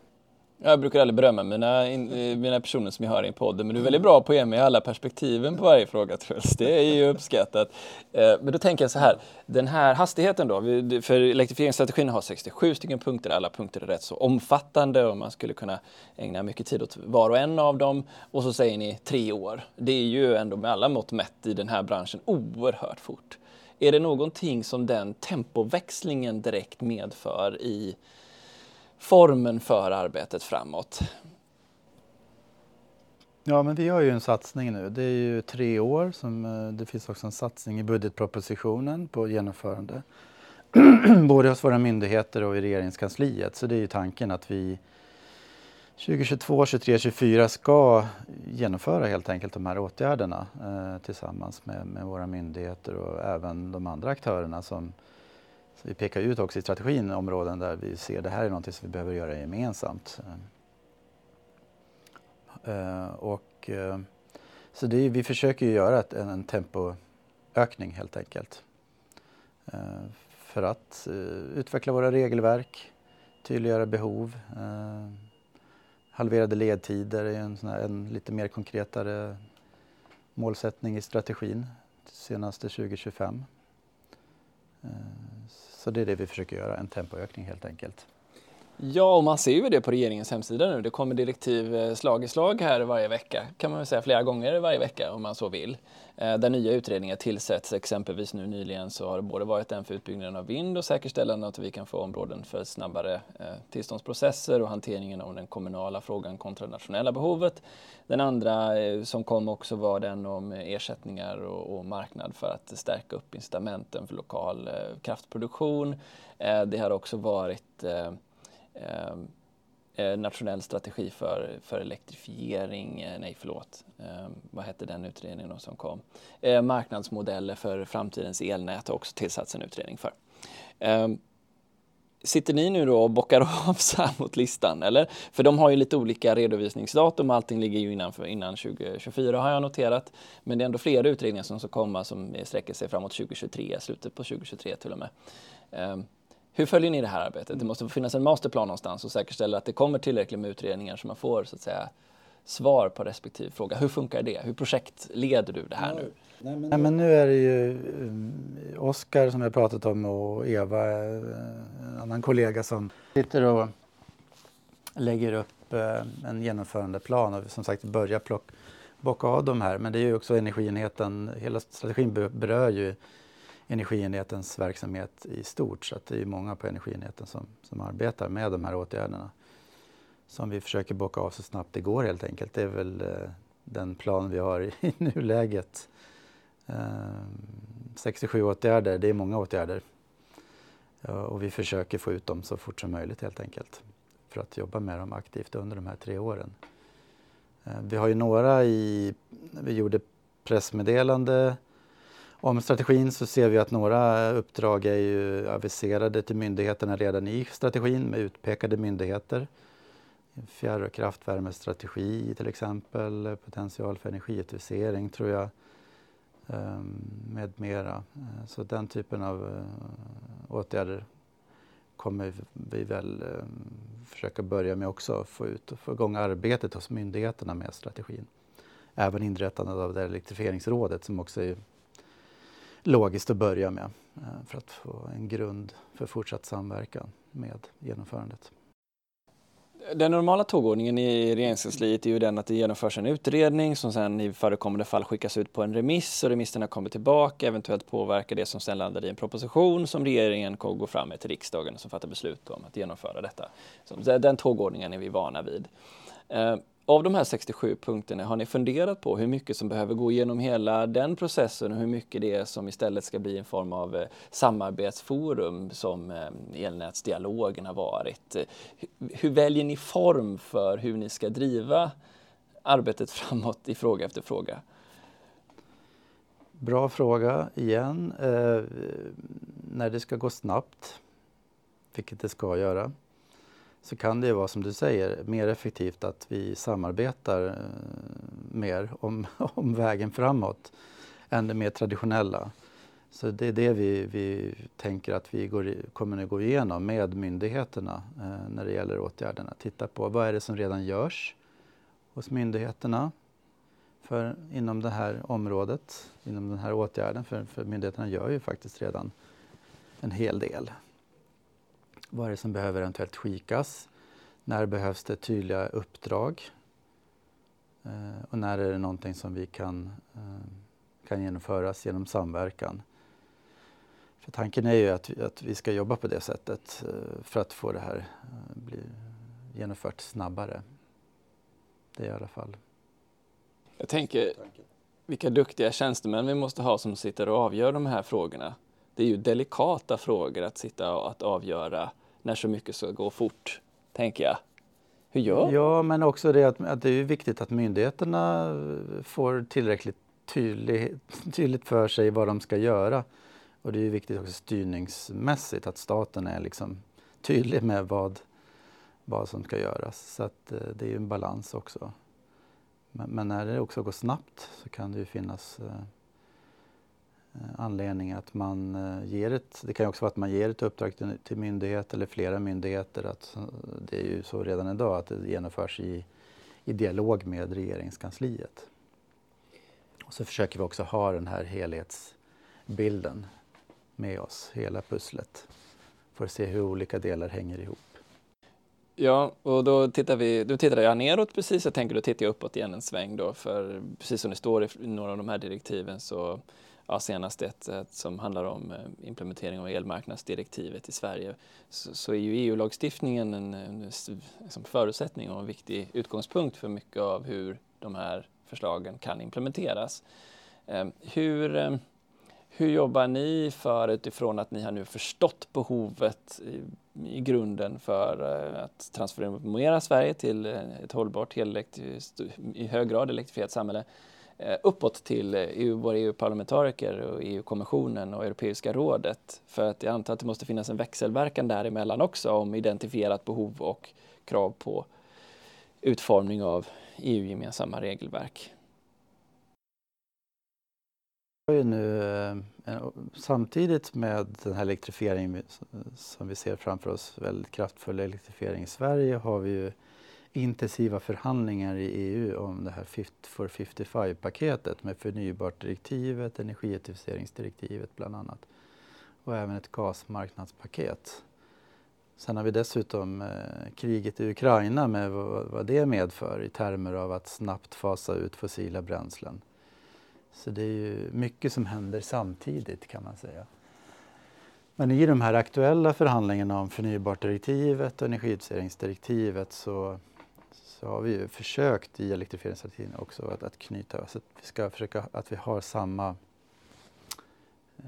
Jag brukar aldrig berömma mina, eh, mina personer som jag har i en podd, men du är väldigt bra på att ge mig alla perspektiven på varje fråga Truls. Det är ju uppskattat. Eh, men då tänker jag så här, den här hastigheten då, för elektrifieringsstrategin har 67 stycken punkter, alla punkter är rätt så omfattande och man skulle kunna ägna mycket tid åt var och en av dem. Och så säger ni tre år. Det är ju ändå med alla mått mätt i den här branschen oerhört fort. Är det någonting som den tempoväxlingen direkt medför i formen för arbetet framåt? Ja, men vi har ju en satsning nu. Det är ju tre år. Som, eh, det finns också en satsning i budgetpropositionen på genomförande både hos våra myndigheter och i regeringskansliet. Så det är ju tanken att vi 2022, 2023, 2024 ska genomföra helt enkelt de här åtgärderna eh, tillsammans med, med, våra myndigheter och även de andra aktörerna som vi pekar ut också i strategin områden där vi ser det här är något som vi behöver göra gemensamt. Eh, och, eh, så det, vi försöker göra ett, en, en tempoökning helt enkelt. Eh, för att eh, utveckla våra regelverk, tydliggöra behov, eh, halverade ledtider är en, sån här, en lite mer konkretare målsättning i strategin senaste 2025. Eh, så det är det vi försöker göra, en tempoökning helt enkelt. Ja, och man ser ju det på regeringens hemsida nu. Det kommer direktiv eh, slag i slag här varje vecka, kan man väl säga flera gånger varje vecka om man så vill. Eh, där nya utredningar tillsätts, exempelvis nu nyligen så har det både varit en för utbyggnaden av vind och säkerställande att vi kan få områden för snabbare eh, tillståndsprocesser och hanteringen av den kommunala frågan kontra det nationella behovet. Den andra som kom också var den om ersättningar och, marknad för att stärka upp incitamenten för lokal kraftproduktion. Det har också varit Ehm, eh, nationell strategi för, för elektrifiering, eh, nej förlåt, eh, vad hette den utredningen som kom? Eh, marknadsmodeller för framtidens elnät har också tillsatts en utredning för. Ehm, sitter ni nu då och bockar av så här mot listan eller? För de har ju lite olika redovisningsdatum, allting ligger ju innanför, innan 2024 har jag noterat. Men det är ändå flera utredningar som ska komma som sträcker sig framåt 2023, slutet på 2023 till och med. Ehm, hur följer ni det här arbetet? Det måste finnas en masterplan någonstans och säkerställa att det kommer tillräckligt med utredningar så man får så att säga svar på respektive fråga. Hur funkar det? Hur projektleder du det här nu? Nej men, nej, men nu är det ju um, Oskar som jag pratat om och Eva, eh, en annan kollega som sitter och lägger upp uh, en genomförandeplan och som sagt börjar plocka bocka av de här. Men det är ju också energienheten, hela strategin berör ju energienhetens verksamhet i stort. Så att det är många på energienheten som, som arbetar med de här åtgärderna som vi försöker bocka av så snabbt det går helt enkelt. Det är väl eh, den plan vi har i, i nuläget. Eh, 67 åtgärder, det är många åtgärder. Ja, och vi försöker få ut dem så fort som möjligt helt enkelt för att jobba med dem aktivt under de här tre åren. Eh, vi har ju några i, vi gjorde pressmeddelande om strategin så ser vi att några uppdrag är ju aviserade till myndigheterna redan i strategin med utpekade myndigheter. Fjärr och kraftvärmestrategi till exempel, potential för energieffektivisering tror jag ehm, med mera. Så den typen av eh, åtgärder kommer vi väl eh, försöka börja med också, få ut och få igång arbetet hos myndigheterna med strategin. Även inrättandet av det elektrifieringsrådet som också är logiskt att börja med eh, för att få en grund för fortsatt samverkan med genomförandet. Den normala tågordningen i regeringskansliet är ju den att det genomförs en utredning som sen i förekommande fall skickas ut på en remiss och remisserna kommer tillbaka, eventuellt påverkar det som sen landar i en proposition som regeringen går fram med till riksdagen som fattar beslut om att genomföra detta. Så den tågordningen är vi vana vid. Eh, av de här 67 punkterna, har ni funderat på hur mycket som behöver gå igenom hela den processen och hur mycket det är som istället ska bli en form av eh, samarbetsforum som eh, elnätsdialogen har varit? Hur väljer ni form för hur ni ska driva arbetet framåt i fråga efter fråga? Bra fråga igen. Eh, när det ska gå snabbt, vilket det ska göra, så kan det ju vara som du säger mer effektivt att vi samarbetar eh, mer om, om vägen framåt än det mer traditionella. Så det är det vi, vi tänker att vi går, kommer att gå igenom med myndigheterna eh, när det gäller åtgärderna. Titta på vad är det som redan görs hos myndigheterna för, inom det här området, inom den här åtgärden. För, för myndigheterna gör ju faktiskt redan en hel del. Vad är det som behöver eventuellt skikas? När behövs det tydliga uppdrag? Eh, och när är det någonting som vi kan, eh, kan genomföras genom samverkan? För tanken är ju att, att vi ska jobba på det sättet eh, för att få det här eh, bli genomfört snabbare. Det är i alla fall. Jag tänker vilka duktiga tjänstemän vi måste ha som sitter och avgör de här frågorna. det är ju delikata frågor att sitta och att avgöra när så mycket ska gå fort, tänker jag. Hur gör Ja, men också det att, att det är viktigt att myndigheterna får tillräckligt tydlig, tydligt för sig vad de ska göra. Och det är viktigt också styrningsmässigt att staten är liksom tydlig med vad, vad som ska göras. Så att, eh, det är ju en balans också. Men, men, när det också går snabbt så kan det ju finnas eh Eh, anledning att man eh, ger ett, det kan också vara att man ger ett uppdrag till, till myndighet eller flera myndigheter. Att, eh, det är ju så redan idag att det genomförs i, i dialog med regeringskansliet. Och så försöker vi också ha den här helhetsbilden med oss, hela pusslet. För att se hur olika delar hänger ihop. Ja, och då tittar vi, då tittar jag neråt precis, jag tänker då tittar jag uppåt igen en sväng då, för precis som det står i några av de här direktiven så ja, senast ett, ett som handlar om eh, implementering av elmarknadsdirektivet i Sverige, så, så är ju EU-lagstiftningen en, en, en liksom förutsättning och en viktig utgångspunkt för mycket av hur de här förslagen kan implementeras. Eh, hur, eh, hur jobbar ni för utifrån att ni har nu förstått behovet i, i grunden för eh, att transformera Sverige till ett hållbart, i hög grad elektrifierat samhälle eh, Eh, uppåt till eh, EU, våra EU-parlamentariker och EU-kommissionen och Europeiska rådet. För att jag antar att det måste finnas en växelverkan däremellan också om identifierat behov och krav på utformning av EU-gemensamma regelverk. Nu, eh, samtidigt med den här elektrifieringen som vi ser framför oss, väldigt kraftfull elektrifiering i Sverige, har vi ju intensiva förhandlingar i EU om det här Fit for 55-paketet med förnybartdirektivet, energieffektiviseringsdirektivet bland annat och även ett gasmarknadspaket. Sen har vi dessutom eh, kriget i Ukraina med vad, vad det medför i termer av att snabbt fasa ut fossila bränslen. Så det är ju mycket som händer samtidigt kan man säga. Men i de här aktuella förhandlingarna om förnybartdirektivet och energieffektiviseringsdirektivet så, så har vi ju försökt i elektrifieringsstrategin också att, att knyta, så att vi ska försöka att vi har samma eh,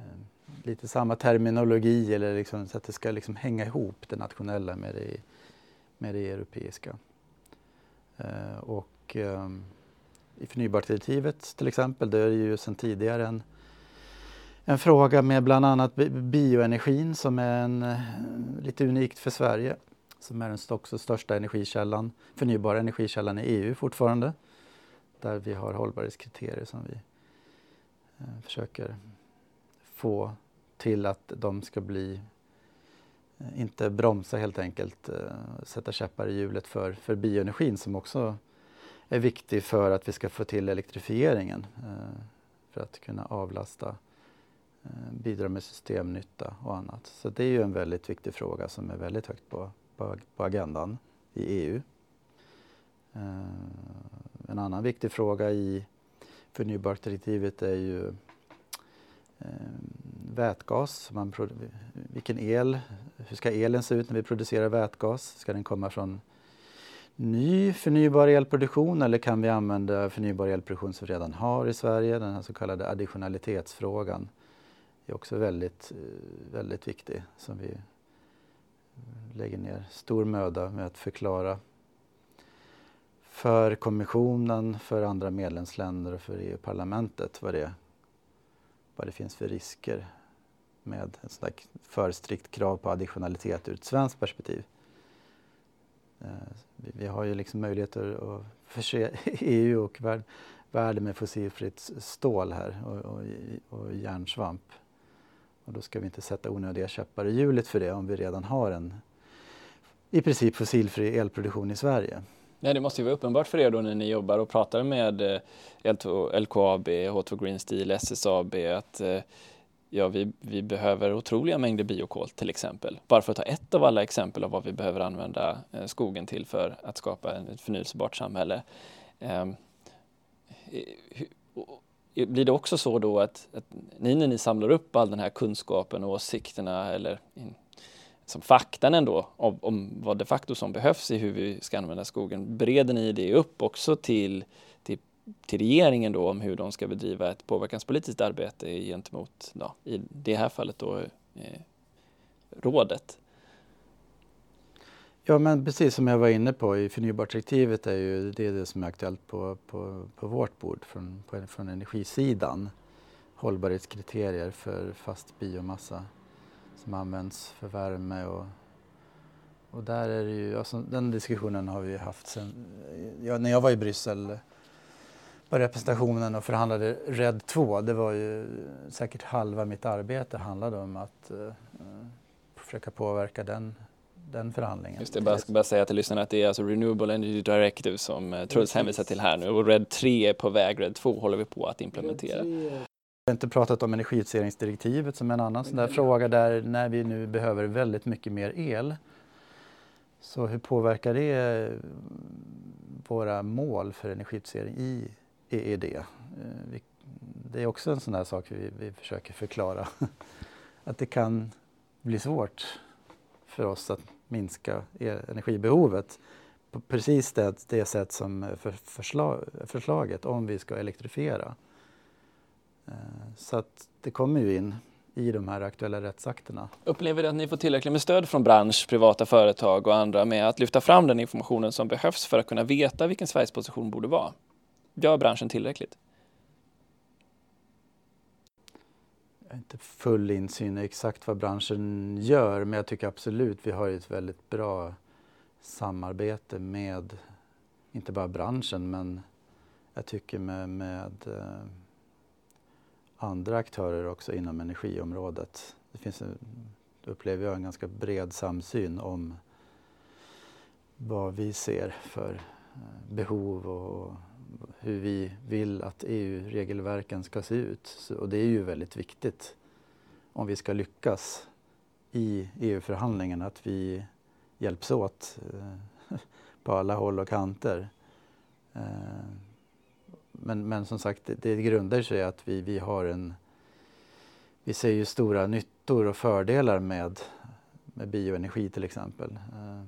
lite samma terminologi eller liksom, så att det ska liksom hänga ihop det nationella med det, med det europeiska. Eh, och eh, i förnybartdirektivet till exempel, det är ju sedan tidigare en, en fråga med bland annat bioenergin som är en, eh, lite unikt för Sverige som är den också största energikällan, förnybara energikällan i EU fortfarande. Där vi har hållbarhetskriterier som vi eh, försöker få till att de ska bli, eh, inte bromsa helt enkelt, eh, sätta käppar i hjulet för, för bioenergin som också är viktig för att vi ska få till elektrifieringen. Eh, för att kunna avlasta, eh, bidra med systemnytta och annat. Så det är ju en väldigt viktig fråga som är väldigt högt på, på, på agendan i EU. Eh, en annan viktig fråga i förnybartdirektivet är ju eh, vätgas. Man, vilken el, hur ska elen se ut när vi producerar vätgas? Ska den komma från ny förnybar elproduktion eller kan vi använda förnybar elproduktion som vi redan har i Sverige? Den här så kallade additionalitetsfrågan är också väldigt, eh, väldigt viktig som vi lägger ner stor möda med att förklara för kommissionen, för andra medlemsländer och för EU-parlamentet vad det, vad det finns för risker med ett sådant för strikt krav på additionalitet ur ett svenskt perspektiv. Eh, vi har ju liksom möjligheter att förse EU och världen med fossilfritt stål här och, och, och järnsvamp. Och då ska vi inte sätta onödiga käppar i hjulet för det om vi redan har en i princip fossilfri elproduktion i Sverige. Nej, det måste ju vara uppenbart för er då när ni jobbar och pratar med eh, LKAB, H2 Green Steel, SSAB att eh, ja, vi, vi behöver otroliga mängder biokol till exempel. Bara för att ta ett av alla exempel av vad vi behöver använda eh, skogen till för att skapa ett förnyelsebart samhälle. Ehm, blir det också så då att, att, ni när ni samlar upp all den här kunskapen och åsikterna eller in, som faktan ändå om, om vad de facto som behövs i hur vi ska använda skogen, bereder ni det upp också till, till till regeringen då om hur de ska bedriva ett påverkanspolitiskt arbete gentemot, ja, i det här fallet då, eh, rådet. Ja, men precis som jag var inne på i förnybartdirektivet är ju det, det som är aktuellt på, på, på vårt bord från, på, från energisidan. Hållbarhetskriterier för fast biomassa som används för värme och, och där är det ju, alltså, den diskussionen har vi haft sen, ja, när jag var i Bryssel på representationen och förhandlade RED 2, det var ju säkert halva mitt arbete handlade om att uh, försöka påverka den den förhandlingen. Just det, jag ska bara säga till lyssnarna att det är alltså Renewable Energy Directive som eh, Truls hänvisar till här nu och RED 3 är på väg, RED 2 håller vi på att implementera. Vi har inte pratat om energiutsättningsdirektivet som är en annan sån där fråga där när vi nu behöver väldigt mycket mer el. Så hur påverkar det våra mål för energiutsättning i EED? Eh, det är också en sån där sak vi, vi försöker förklara. Att det kan bli svårt för oss att minska energibehovet på precis det, det sätt som eh, för förslag, förslaget om vi ska elektrifiera. Eh, så att det kommer ju in i de här aktuella rättsakterna. Upplever du att ni får tillräckligt med stöd från bransch, privata företag och andra med att lyfta fram den informationen som behövs för att kunna veta vilken Sveriges position borde vara? Gör branschen tillräckligt? har inte full insyn i exakt vad branschen gör men jag tycker absolut vi har ett väldigt bra samarbete med, inte bara branschen men jag tycker med, med eh, andra aktörer också inom energiområdet. Det finns, en, upplever jag, en ganska bred samsyn om vad vi ser för eh, behov och hur vi vill att EU-regelverken ska se ut. och det är ju väldigt viktigt om vi ska lyckas i EU-förhandlingen att vi hjälps åt eh, på alla håll och kanter. Eh, men, men som sagt, det, det grundar sig i att vi, vi har en... Vi ser ju stora nyttor och fördelar med, med bioenergi till exempel. Eh,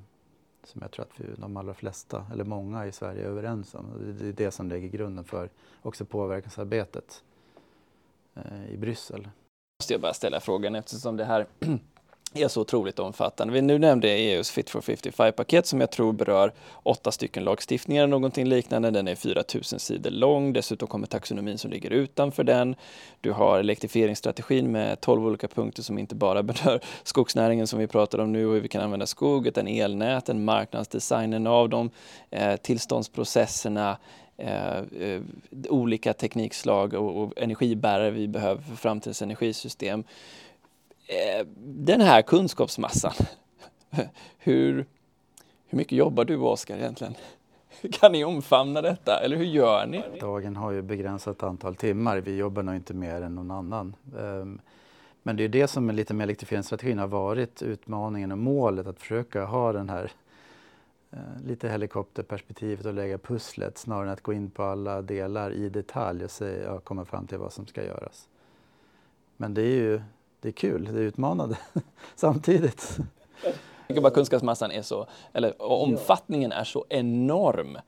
som jag tror att vi, de allra flesta, eller många i Sverige är överens om. Det är det som lägger grunden för också påverkansarbetet eh, i Bryssel. Måste jag bara ställa frågan eftersom det här är så otroligt omfattande. Vi nu nämnde EUs Fit for 55-paket som jag tror berör åtta stycken lagstiftningar eller någonting liknande. Den är 4000 sidor lång. Dessutom kommer taxonomin som ligger utanför den. Du har elektrifieringsstrategin med 12 olika punkter som inte bara berör skogsnäringen som vi pratar om nu och hur vi kan använda skog, utan elnäten, marknadsdesignen av dem, eh, tillståndsprocesserna, Eh, eh, olika teknikslag och, och, energibärare vi behöver för framtidens energisystem. Eh, den här kunskapsmassan, hur, hur mycket jobbar du Oskar egentligen? Kan ni omfamna detta eller hur gör ni? Dagen har ju begränsat antal timmar. Vi jobbar nog inte mer än någon annan. Ehm, men det är det som är lite med elektrifieringsstrategin har varit utmaningen och målet att försöka ha den här eh, lite helikopterperspektivet och lägga pusslet snarare än att gå in på alla delar i detalj och säga, ja, komma fram till vad som ska göras. Men det är ju det är kul, det är utmanande samtidigt. Jag tycker bara kunskapsmassan är så, eller omfattningen är så enorm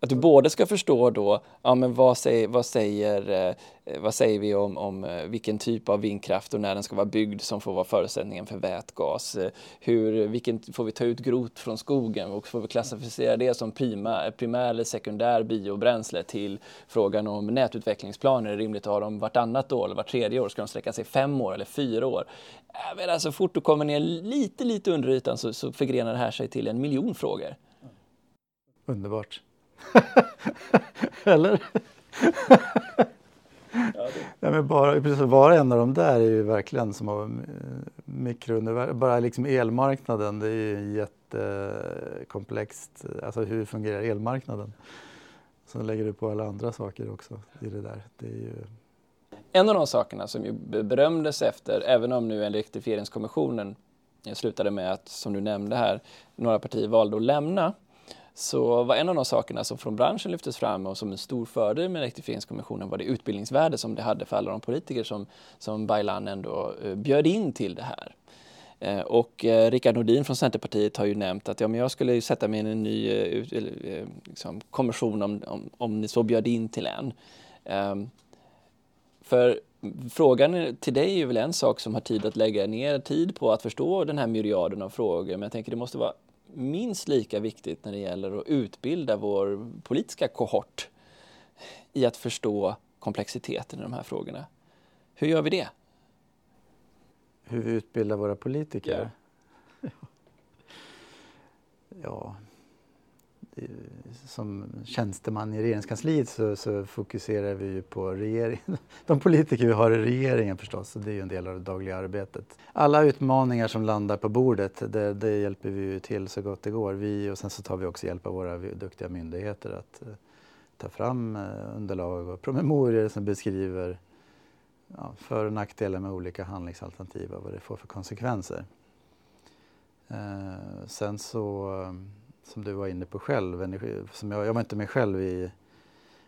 att du både ska förstå då, ja men vad säger, vad säger, eh, vad säger vi om, om eh, vilken typ av vindkraft och när den ska vara byggd som får vara förutsättningen för vätgas. Eh, hur, vilken, får vi ta ut grot från skogen och får vi klassificera det som prima, primär eller sekundär biobränsle till frågan om nätutvecklingsplaner. Är det rimligt att ha dem vartannat år eller vart tredje år? Ska de sträcka sig fem år eller fyra år? Äh, men så fort du kommer ner lite, lite under ytan så, så förgrenar det här sig till en miljon frågor. Underbart. Eller? ja, det... men bara, precis, bara en av de där är ju verkligen som av mikrouniversum. Bara liksom elmarknaden, det är ju jättekomplext. Alltså hur fungerar elmarknaden? Så lägger du på alla andra saker också i det där. Det är ju... En av de sakerna som ju berömdes efter, även om nu elektrifieringskommissionen slutade med att, som du nämnde här, några partier valde att lämna, så var en av de sakerna som från branschen lyftes fram och som en stor fördel med elektrifieringskommissionen var det utbildningsvärde som det hade för alla de politiker som, som Baylan ändå eh, bjöd in till det här. Eh, och eh, Rickard Nordin från Centerpartiet har ju nämnt att ja, men jag skulle sätta mig i en ny liksom, kommission om, om, om ni så bjöd in till en. Ehm, för frågan till dig är väl en sak som har tid att lägga ner tid på att förstå den här myriaden av frågor. Men jag tänker det måste vara minst lika viktigt när det gäller att utbilda vår politiska kohort i att förstå komplexiteten i de här frågorna. Hur gör vi det? Hur vi utbildar våra politiker? Ja, ja Eh, som tjänsteman i regeringskansliet så, så, fokuserar vi på regeringen. De politiker vi har i regeringen förstås, det är ju en del av det dagliga arbetet. Alla utmaningar som landar på bordet, det, det hjälper vi till så gott det går. Vi, och sen så tar vi också hjälp av våra duktiga myndigheter att eh, ta fram eh, underlag och promemorior som beskriver ja, för och nackdelar med olika handlingsalternativ och vad det får för konsekvenser. Eh, sen så som du var inne på själv, energi, som jag, jag var inte med själv i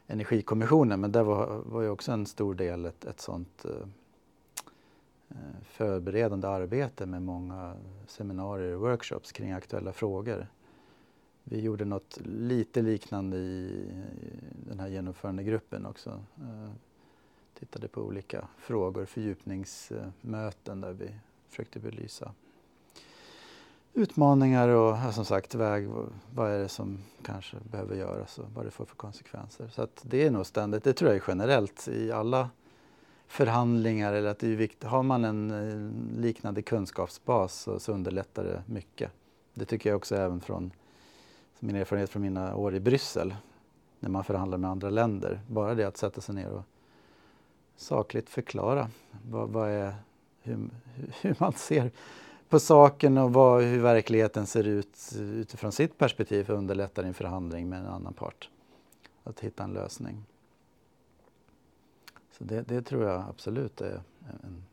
Energikommissionen men där var, var ju också en stor del ett, ett sånt eh, eh förberedande arbete med många seminarier och workshops kring aktuella frågor. Vi gjorde något lite liknande i, i den här genomförandegruppen också. Eh, tittade på olika frågor, fördjupningsmöten där vi försökte belysa utmaningar och som sagt väg, vad är det som kanske behöver göras och vad det får för konsekvenser. Så att det är nog ständigt, det tror jag är generellt i alla förhandlingar eller att det är viktigt. Har man en liknande kunskapsbas så, så underlättar det mycket. Det tycker jag också även från min erfarenhet från mina år i Bryssel när man förhandlar med andra länder. Bara det att sätta sig ner och sakligt förklara vad, vad är, hur, hur man ser på saken och vad, hur verkligheten ser ut utifrån sitt perspektiv för att underlätta en förhandling med en annan part. Att hitta en lösning. Så det, det tror jag absolut är en,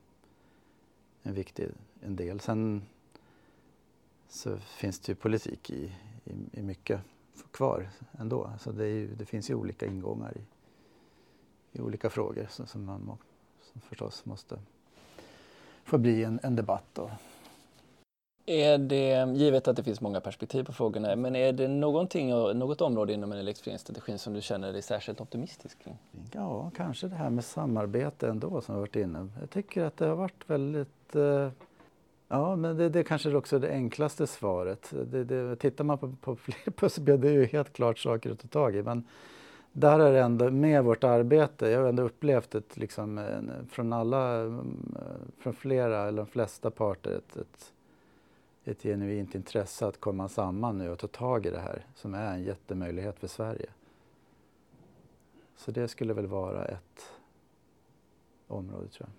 en viktig en del. Sen så finns det ju politik i, i, i mycket kvar ändå. Så det, ju, det, finns ju olika ingångar i, i olika frågor som, som man må, som förstås måste få bli en, en debatt. Då är det, givet att det finns många perspektiv på frågorna, men är det någonting, något område inom elektrifieringsstrategin som du känner dig särskilt optimistisk kring? Ja, kanske det här med samarbete ändå som har varit inne Jag tycker att det har varit väldigt eh, Ja, men det, det är kanske också det enklaste svaret. Det, det, tittar man på, på fler pusselbitar, det är ju helt klart saker att ta tag i. Men där är det ändå med vårt arbete, jag har ändå upplevt ett, liksom, från alla, mm, eh, från flera eller de flesta parter, ett, ett ett genuint intresse att komma samman nu och ta tag i det här som är en jättemöjlighet för Sverige. Så det skulle väl vara ett område tror jag.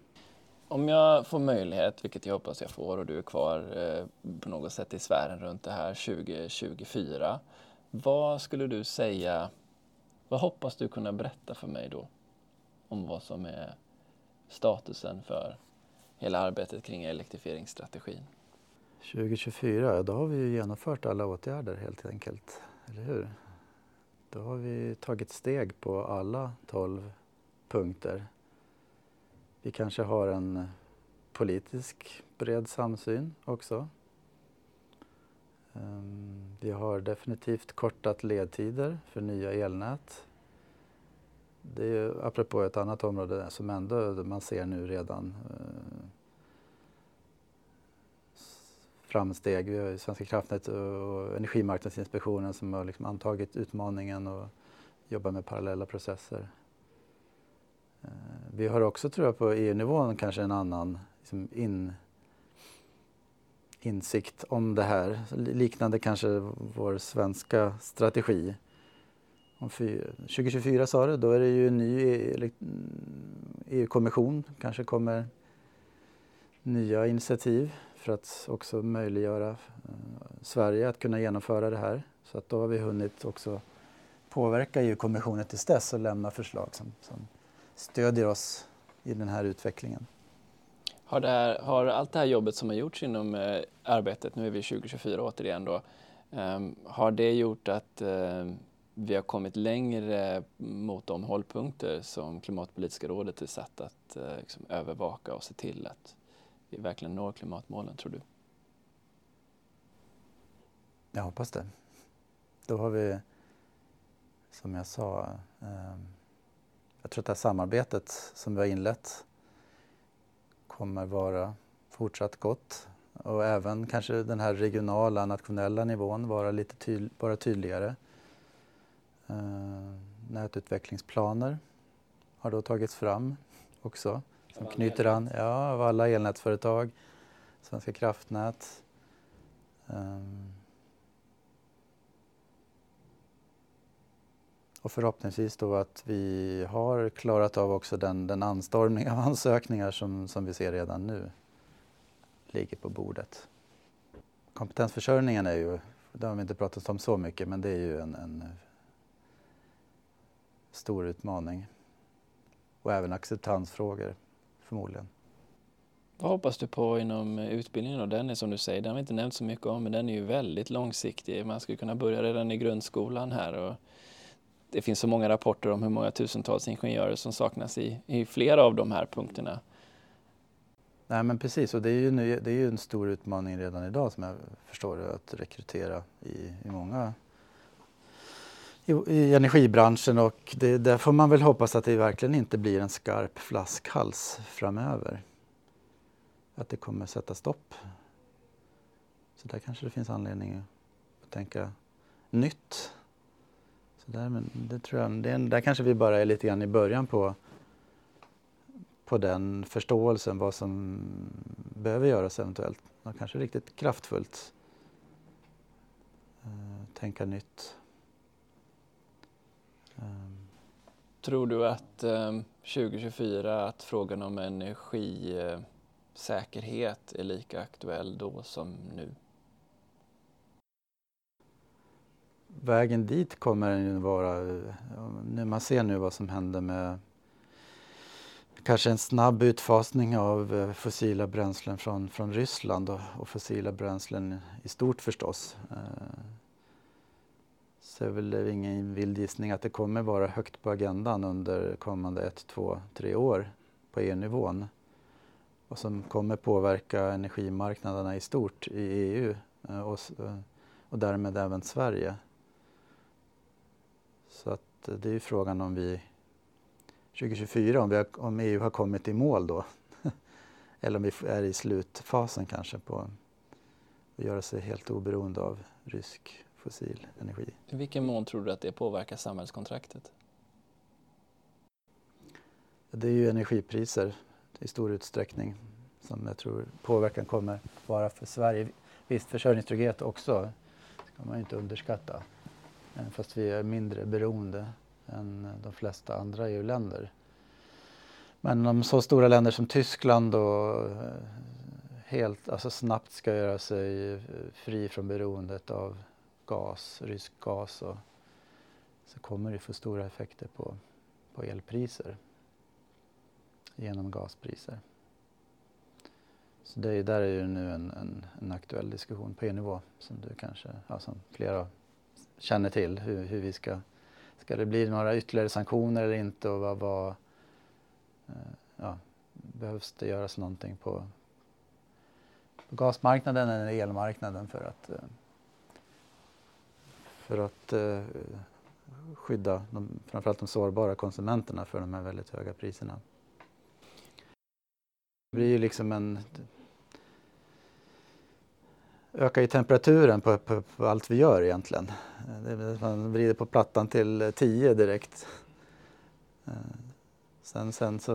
Om jag får möjlighet, vilket jag hoppas jag får och du är kvar eh, på något sätt i sfären runt det här 2024. Vad skulle du säga, vad hoppas du kunna berätta för mig då om vad som är statusen för hela arbetet kring elektrifieringsstrategin? 2024, då har vi ju genomfört alla åtgärder helt enkelt, eller hur? Då har vi tagit steg på alla 12 punkter. Vi kanske har en politisk bred samsyn också. Ehm, vi har definitivt kortat ledtider för nya elnät. Det är ju apropå ett annat område som ändå man ser nu redan eh, framsteg. Vi har Svenska kraftnät och Energimarknadsinspektionen som har liksom antagit utmaningen och jobbar med parallella processer. Eh, vi har också, tror jag, på EU-nivån kanske en annan liksom in, insikt om det här. Liknande kanske vår svenska strategi. Om 2024 sa du, då är det ju en ny EU-kommission, mm, e kanske kommer nya initiativ för att också möjliggöra eh, Sverige att kunna genomföra det här. Så att då har vi hunnit också påverka EU-kommissionen tills dess och lämna förslag som, som stödjer oss i den här utvecklingen. Har, här, har, allt det här jobbet som har gjorts inom eh, arbetet, nu är vi 2024 återigen då, eh, har det gjort att eh, vi har kommit längre mot de hållpunkter som Klimatpolitiska rådet är satt att eh, liksom övervaka och se till att vi verkligen når klimatmålen, tror du? Jag hoppas det. Då har vi, som jag sa, eh, jag tror att det här samarbetet som vi har inlett kommer vara fortsatt gott och även kanske den här regionala, nationella nivån vara lite tydl vara tydligare. Eh, nätutvecklingsplaner har då tagits fram också som knyter an ja, av alla elnätsföretag, Svenska kraftnät. Um, och förhoppningsvis då att vi har klarat av också den, den anstormning av ansökningar som, som vi ser redan nu ligger på bordet. Kompetensförsörjningen är ju, det har vi inte pratat om så mycket, men det är ju en, en stor utmaning. Och även acceptansfrågor förmodligen. Vad hoppas du på inom utbildningen? Då? Den är som du säger, den har vi inte nämnt så mycket om, men den är ju väldigt långsiktig. Man skulle kunna börja redan i grundskolan här. Och det finns så många rapporter om hur många tusentals ingenjörer som saknas i, i flera av de här punkterna. Nej men precis, och det är ju, det är ju en stor utmaning redan idag som jag förstår det, att rekrytera i, i många i, i energibranschen och det, där får man väl hoppas att det verkligen inte blir en skarp flaskhals framöver. Att det kommer sätta stopp. Så där kanske det finns anledning att tänka nytt. Så där, men det tror jag, det, där kanske vi bara är lite grann i början på på den förståelsen vad som behöver göras eventuellt. Och kanske riktigt kraftfullt eh, tänka nytt. Um. Tror du att um, 2024 att frågan om energisäkerhet är lika aktuell då som nu? Vägen dit kommer den ju vara, när man ser nu vad som händer med kanske en snabb utfasning av eh, fossila bränslen från, från Ryssland och, och fossila bränslen i stort förstås. Eh, så är väl ingen vild gissning att det kommer vara högt på agendan under kommande ett, två, tre år på EU-nivån och som kommer påverka energimarknaderna i stort i EU eh, och, eh, och därmed även Sverige. Så att eh, det är ju frågan om vi 2024 om, vi har, om EU har kommit i mål då. Eller om vi är i slutfasen kanske på att göra sig helt oberoende av rysk fossil energi. I vilken mån tror du att det påverkar samhällskontraktet? Det är ju energipriser i stor utsträckning som jag tror påverkan kommer vara för Sverige. Visst, försörjningstrygghet också ska man inte underskatta. Fast vi är mindre beroende än de flesta andra EU-länder. Men om så stora länder som Tyskland då eh, helt, alltså snabbt ska göra sig eh, fri från beroendet av gas, rysk gas och, så kommer det få stora effekter på, på elpriser genom gaspriser. Så det där är ju nu en, en, en aktuell diskussion på EU-nivå som du kanske, ja, som flera känner till hur, hur vi ska Ska det bli några ytterligare sanktioner eller inte och vad, vad eh, ja, behövs det göras någonting på, på gasmarknaden eller elmarknaden för att, eh, för att eh, skydda de, framförallt de sårbara konsumenterna för de här väldigt höga priserna. Det blir ju liksom en ökar ju temperaturen på, på, på, allt vi gör egentligen. Man vrider på plattan till 10 direkt. Eh, sen, sen så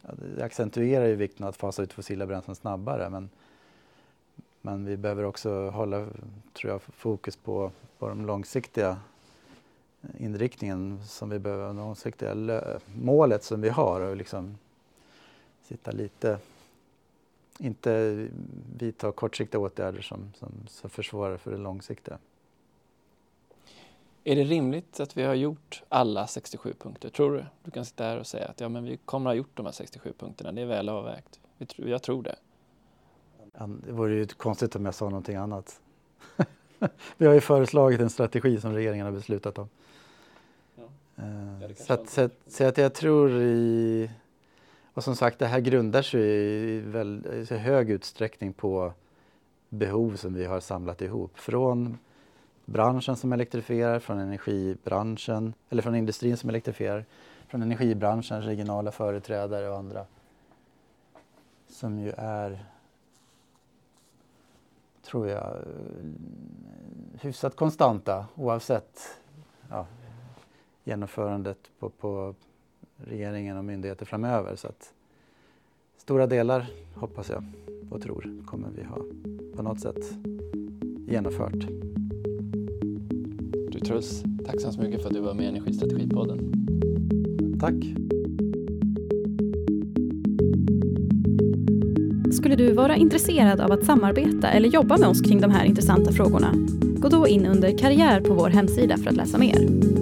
ja, det accentuerar ju vikten av att fasa ut fossila bränslen snabbare men, men vi behöver också hålla tror jag, fokus på, på de långsiktiga eh, inriktningen som vi behöver, långsiktiga målet som vi har och liksom sitta lite inte vidta kortsiktiga åtgärder som, som, som försvårar för det långsiktiga. Är det rimligt att vi har gjort alla 67 punkter? Tror du? Du kan sitta här och säga att ja, men vi kommer att ha gjort de här 67 punkterna. Det är väl avvägt. Jag tror det. Det vore ju konstigt om jag sa någonting annat. vi har ju föreslagit en strategi som regeringen har beslutat om. Ja. Uh, så, att, så, att, så att jag tror i och som sagt, det här grundar sig i, väldigt, hög utsträckning på behov som vi har samlat ihop från branschen som elektrifierar, från energibranschen, eller från industrin som elektrifierar, från energibranschen, regionala företrädare och andra som ju är, tror jag, hyfsat konstanta oavsett ja, genomförandet på, på regeringen och myndigheter framöver. Så att stora delar, hoppas jag och tror, kommer vi ha på något sätt genomfört. Du Truls, tack så mycket för att du var med i Energistrategipodden. Tack. Skulle du vara intresserad av att samarbeta eller jobba med oss kring de här intressanta frågorna? Gå då in under karriär på vår hemsida för att läsa mer.